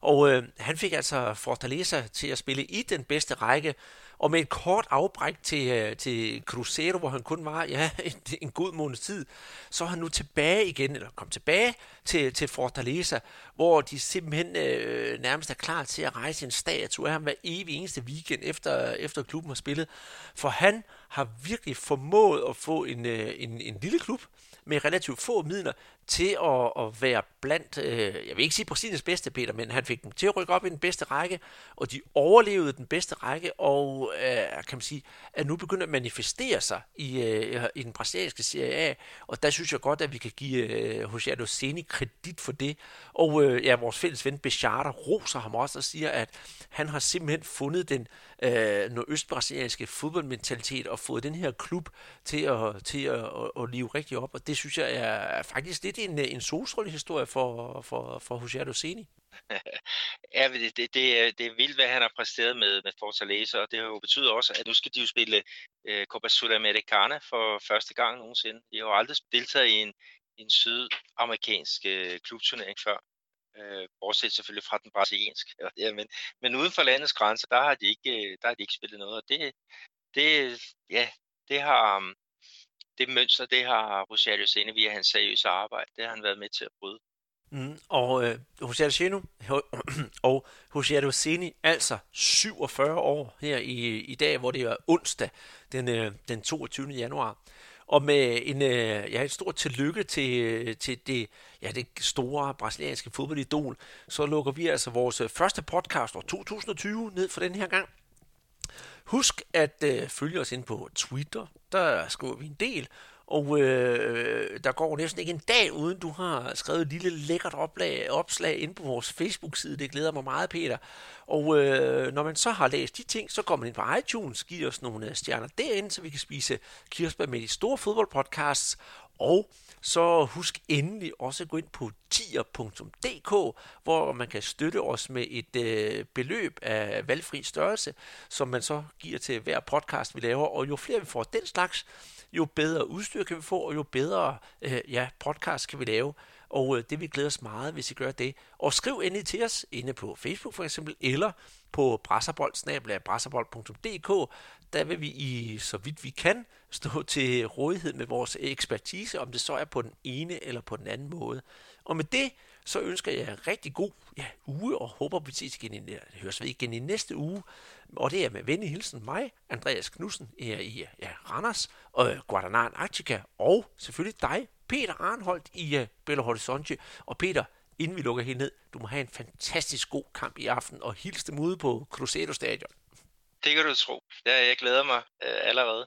Og øh, han fik altså Fortaleza til at spille i den bedste række, og med et kort afbræk til, øh, til Cruzeiro, hvor han kun var ja, en, en god måneds tid, så er han nu tilbage igen, eller kom tilbage til, til Fortaleza, hvor de simpelthen øh, nærmest er klar til at rejse en statue af ham hver evig eneste weekend, efter, efter klubben har spillet. For han har virkelig formået at få en, øh, en, en lille klub, med relativt få midler til at, at være blandt, øh, jeg vil ikke sige præcis bedste, Peter, men han fik dem til at rykke op i den bedste række, og de overlevede den bedste række, og øh, kan man sige, er nu begyndt at manifestere sig i, øh, i den brasilianske Serie A, og der synes jeg godt, at vi kan give øh, José Seni kredit for det, og øh, ja, vores fælles ven Bechata roser ham også og siger, at han har simpelthen fundet den øh, nordøstbrasilianske fodboldmentalitet og fået den her klub til at, til at, at, at leve rigtig op, og det synes jeg er faktisk lidt en, øh, en solstrålehistorie for, for, for José Doseni. ja, det, det, det, er, det er vildt, hvad han har præsteret med, med Fortaleza, og det har jo betydet også, at nu skal de jo spille øh, Copa Sudamericana for første gang nogensinde. De har jo aldrig deltaget i en, en sydamerikansk øh, klubturnering før. øh, bortset selvfølgelig fra den brasilianske. Ja, men, men uden for landets grænser, der har de ikke, øh, der har de ikke spillet noget. Og det, det, ja, det har, det mønster, det har Rosario Sene via hans seriøse arbejde, det har han været med til at bryde. Mm, og øh, Rosario Seno og Rosario Seni, altså 47 år her i, i dag, hvor det er onsdag, den, øh, den 22. januar. Og med en, øh, ja, et stort tillykke til, øh, til det, ja, det store brasilianske fodboldidol, så lukker vi altså vores øh, første podcast år 2020 ned for den her gang. Husk at øh, følge os ind på Twitter, der skriver vi en del, og øh, der går næsten ikke en dag, uden du har skrevet et lille lækkert oplag, opslag ind på vores Facebook-side. Det glæder mig meget, Peter. Og øh, når man så har læst de ting, så går man ind på iTunes, giver os nogle øh, stjerner derinde, så vi kan spise kirsebær med de store fodboldpodcasts. Og så husk endelig også at gå ind på tier.dk, hvor man kan støtte os med et øh, beløb af valgfri størrelse, som man så giver til hver podcast, vi laver. Og jo flere vi får den slags, jo bedre udstyr kan vi få, og jo bedre øh, ja, podcast kan vi lave. Og øh, det vil glæde os meget, hvis I gør det. Og skriv endelig til os inde på Facebook for eksempel, eller på brasserbold.dk. Der vil vi i så vidt vi kan stå til rådighed med vores ekspertise, om det så er på den ene eller på den anden måde. Og med det, så ønsker jeg en rigtig god ja, uge, og håber, vi ses igen i, høres ved igen i næste uge. Og det er med venlig hilsen mig, Andreas Knudsen, her i ja, Randers, og Guadalajara Arctica, og selvfølgelig dig, Peter Arnholdt i uh, Belo Horizonte. Og Peter, inden vi lukker helt ned, du må have en fantastisk god kamp i aften, og hils dem ude på Cruzeiro Stadion. Det kan du tro. Ja, jeg glæder mig øh, allerede.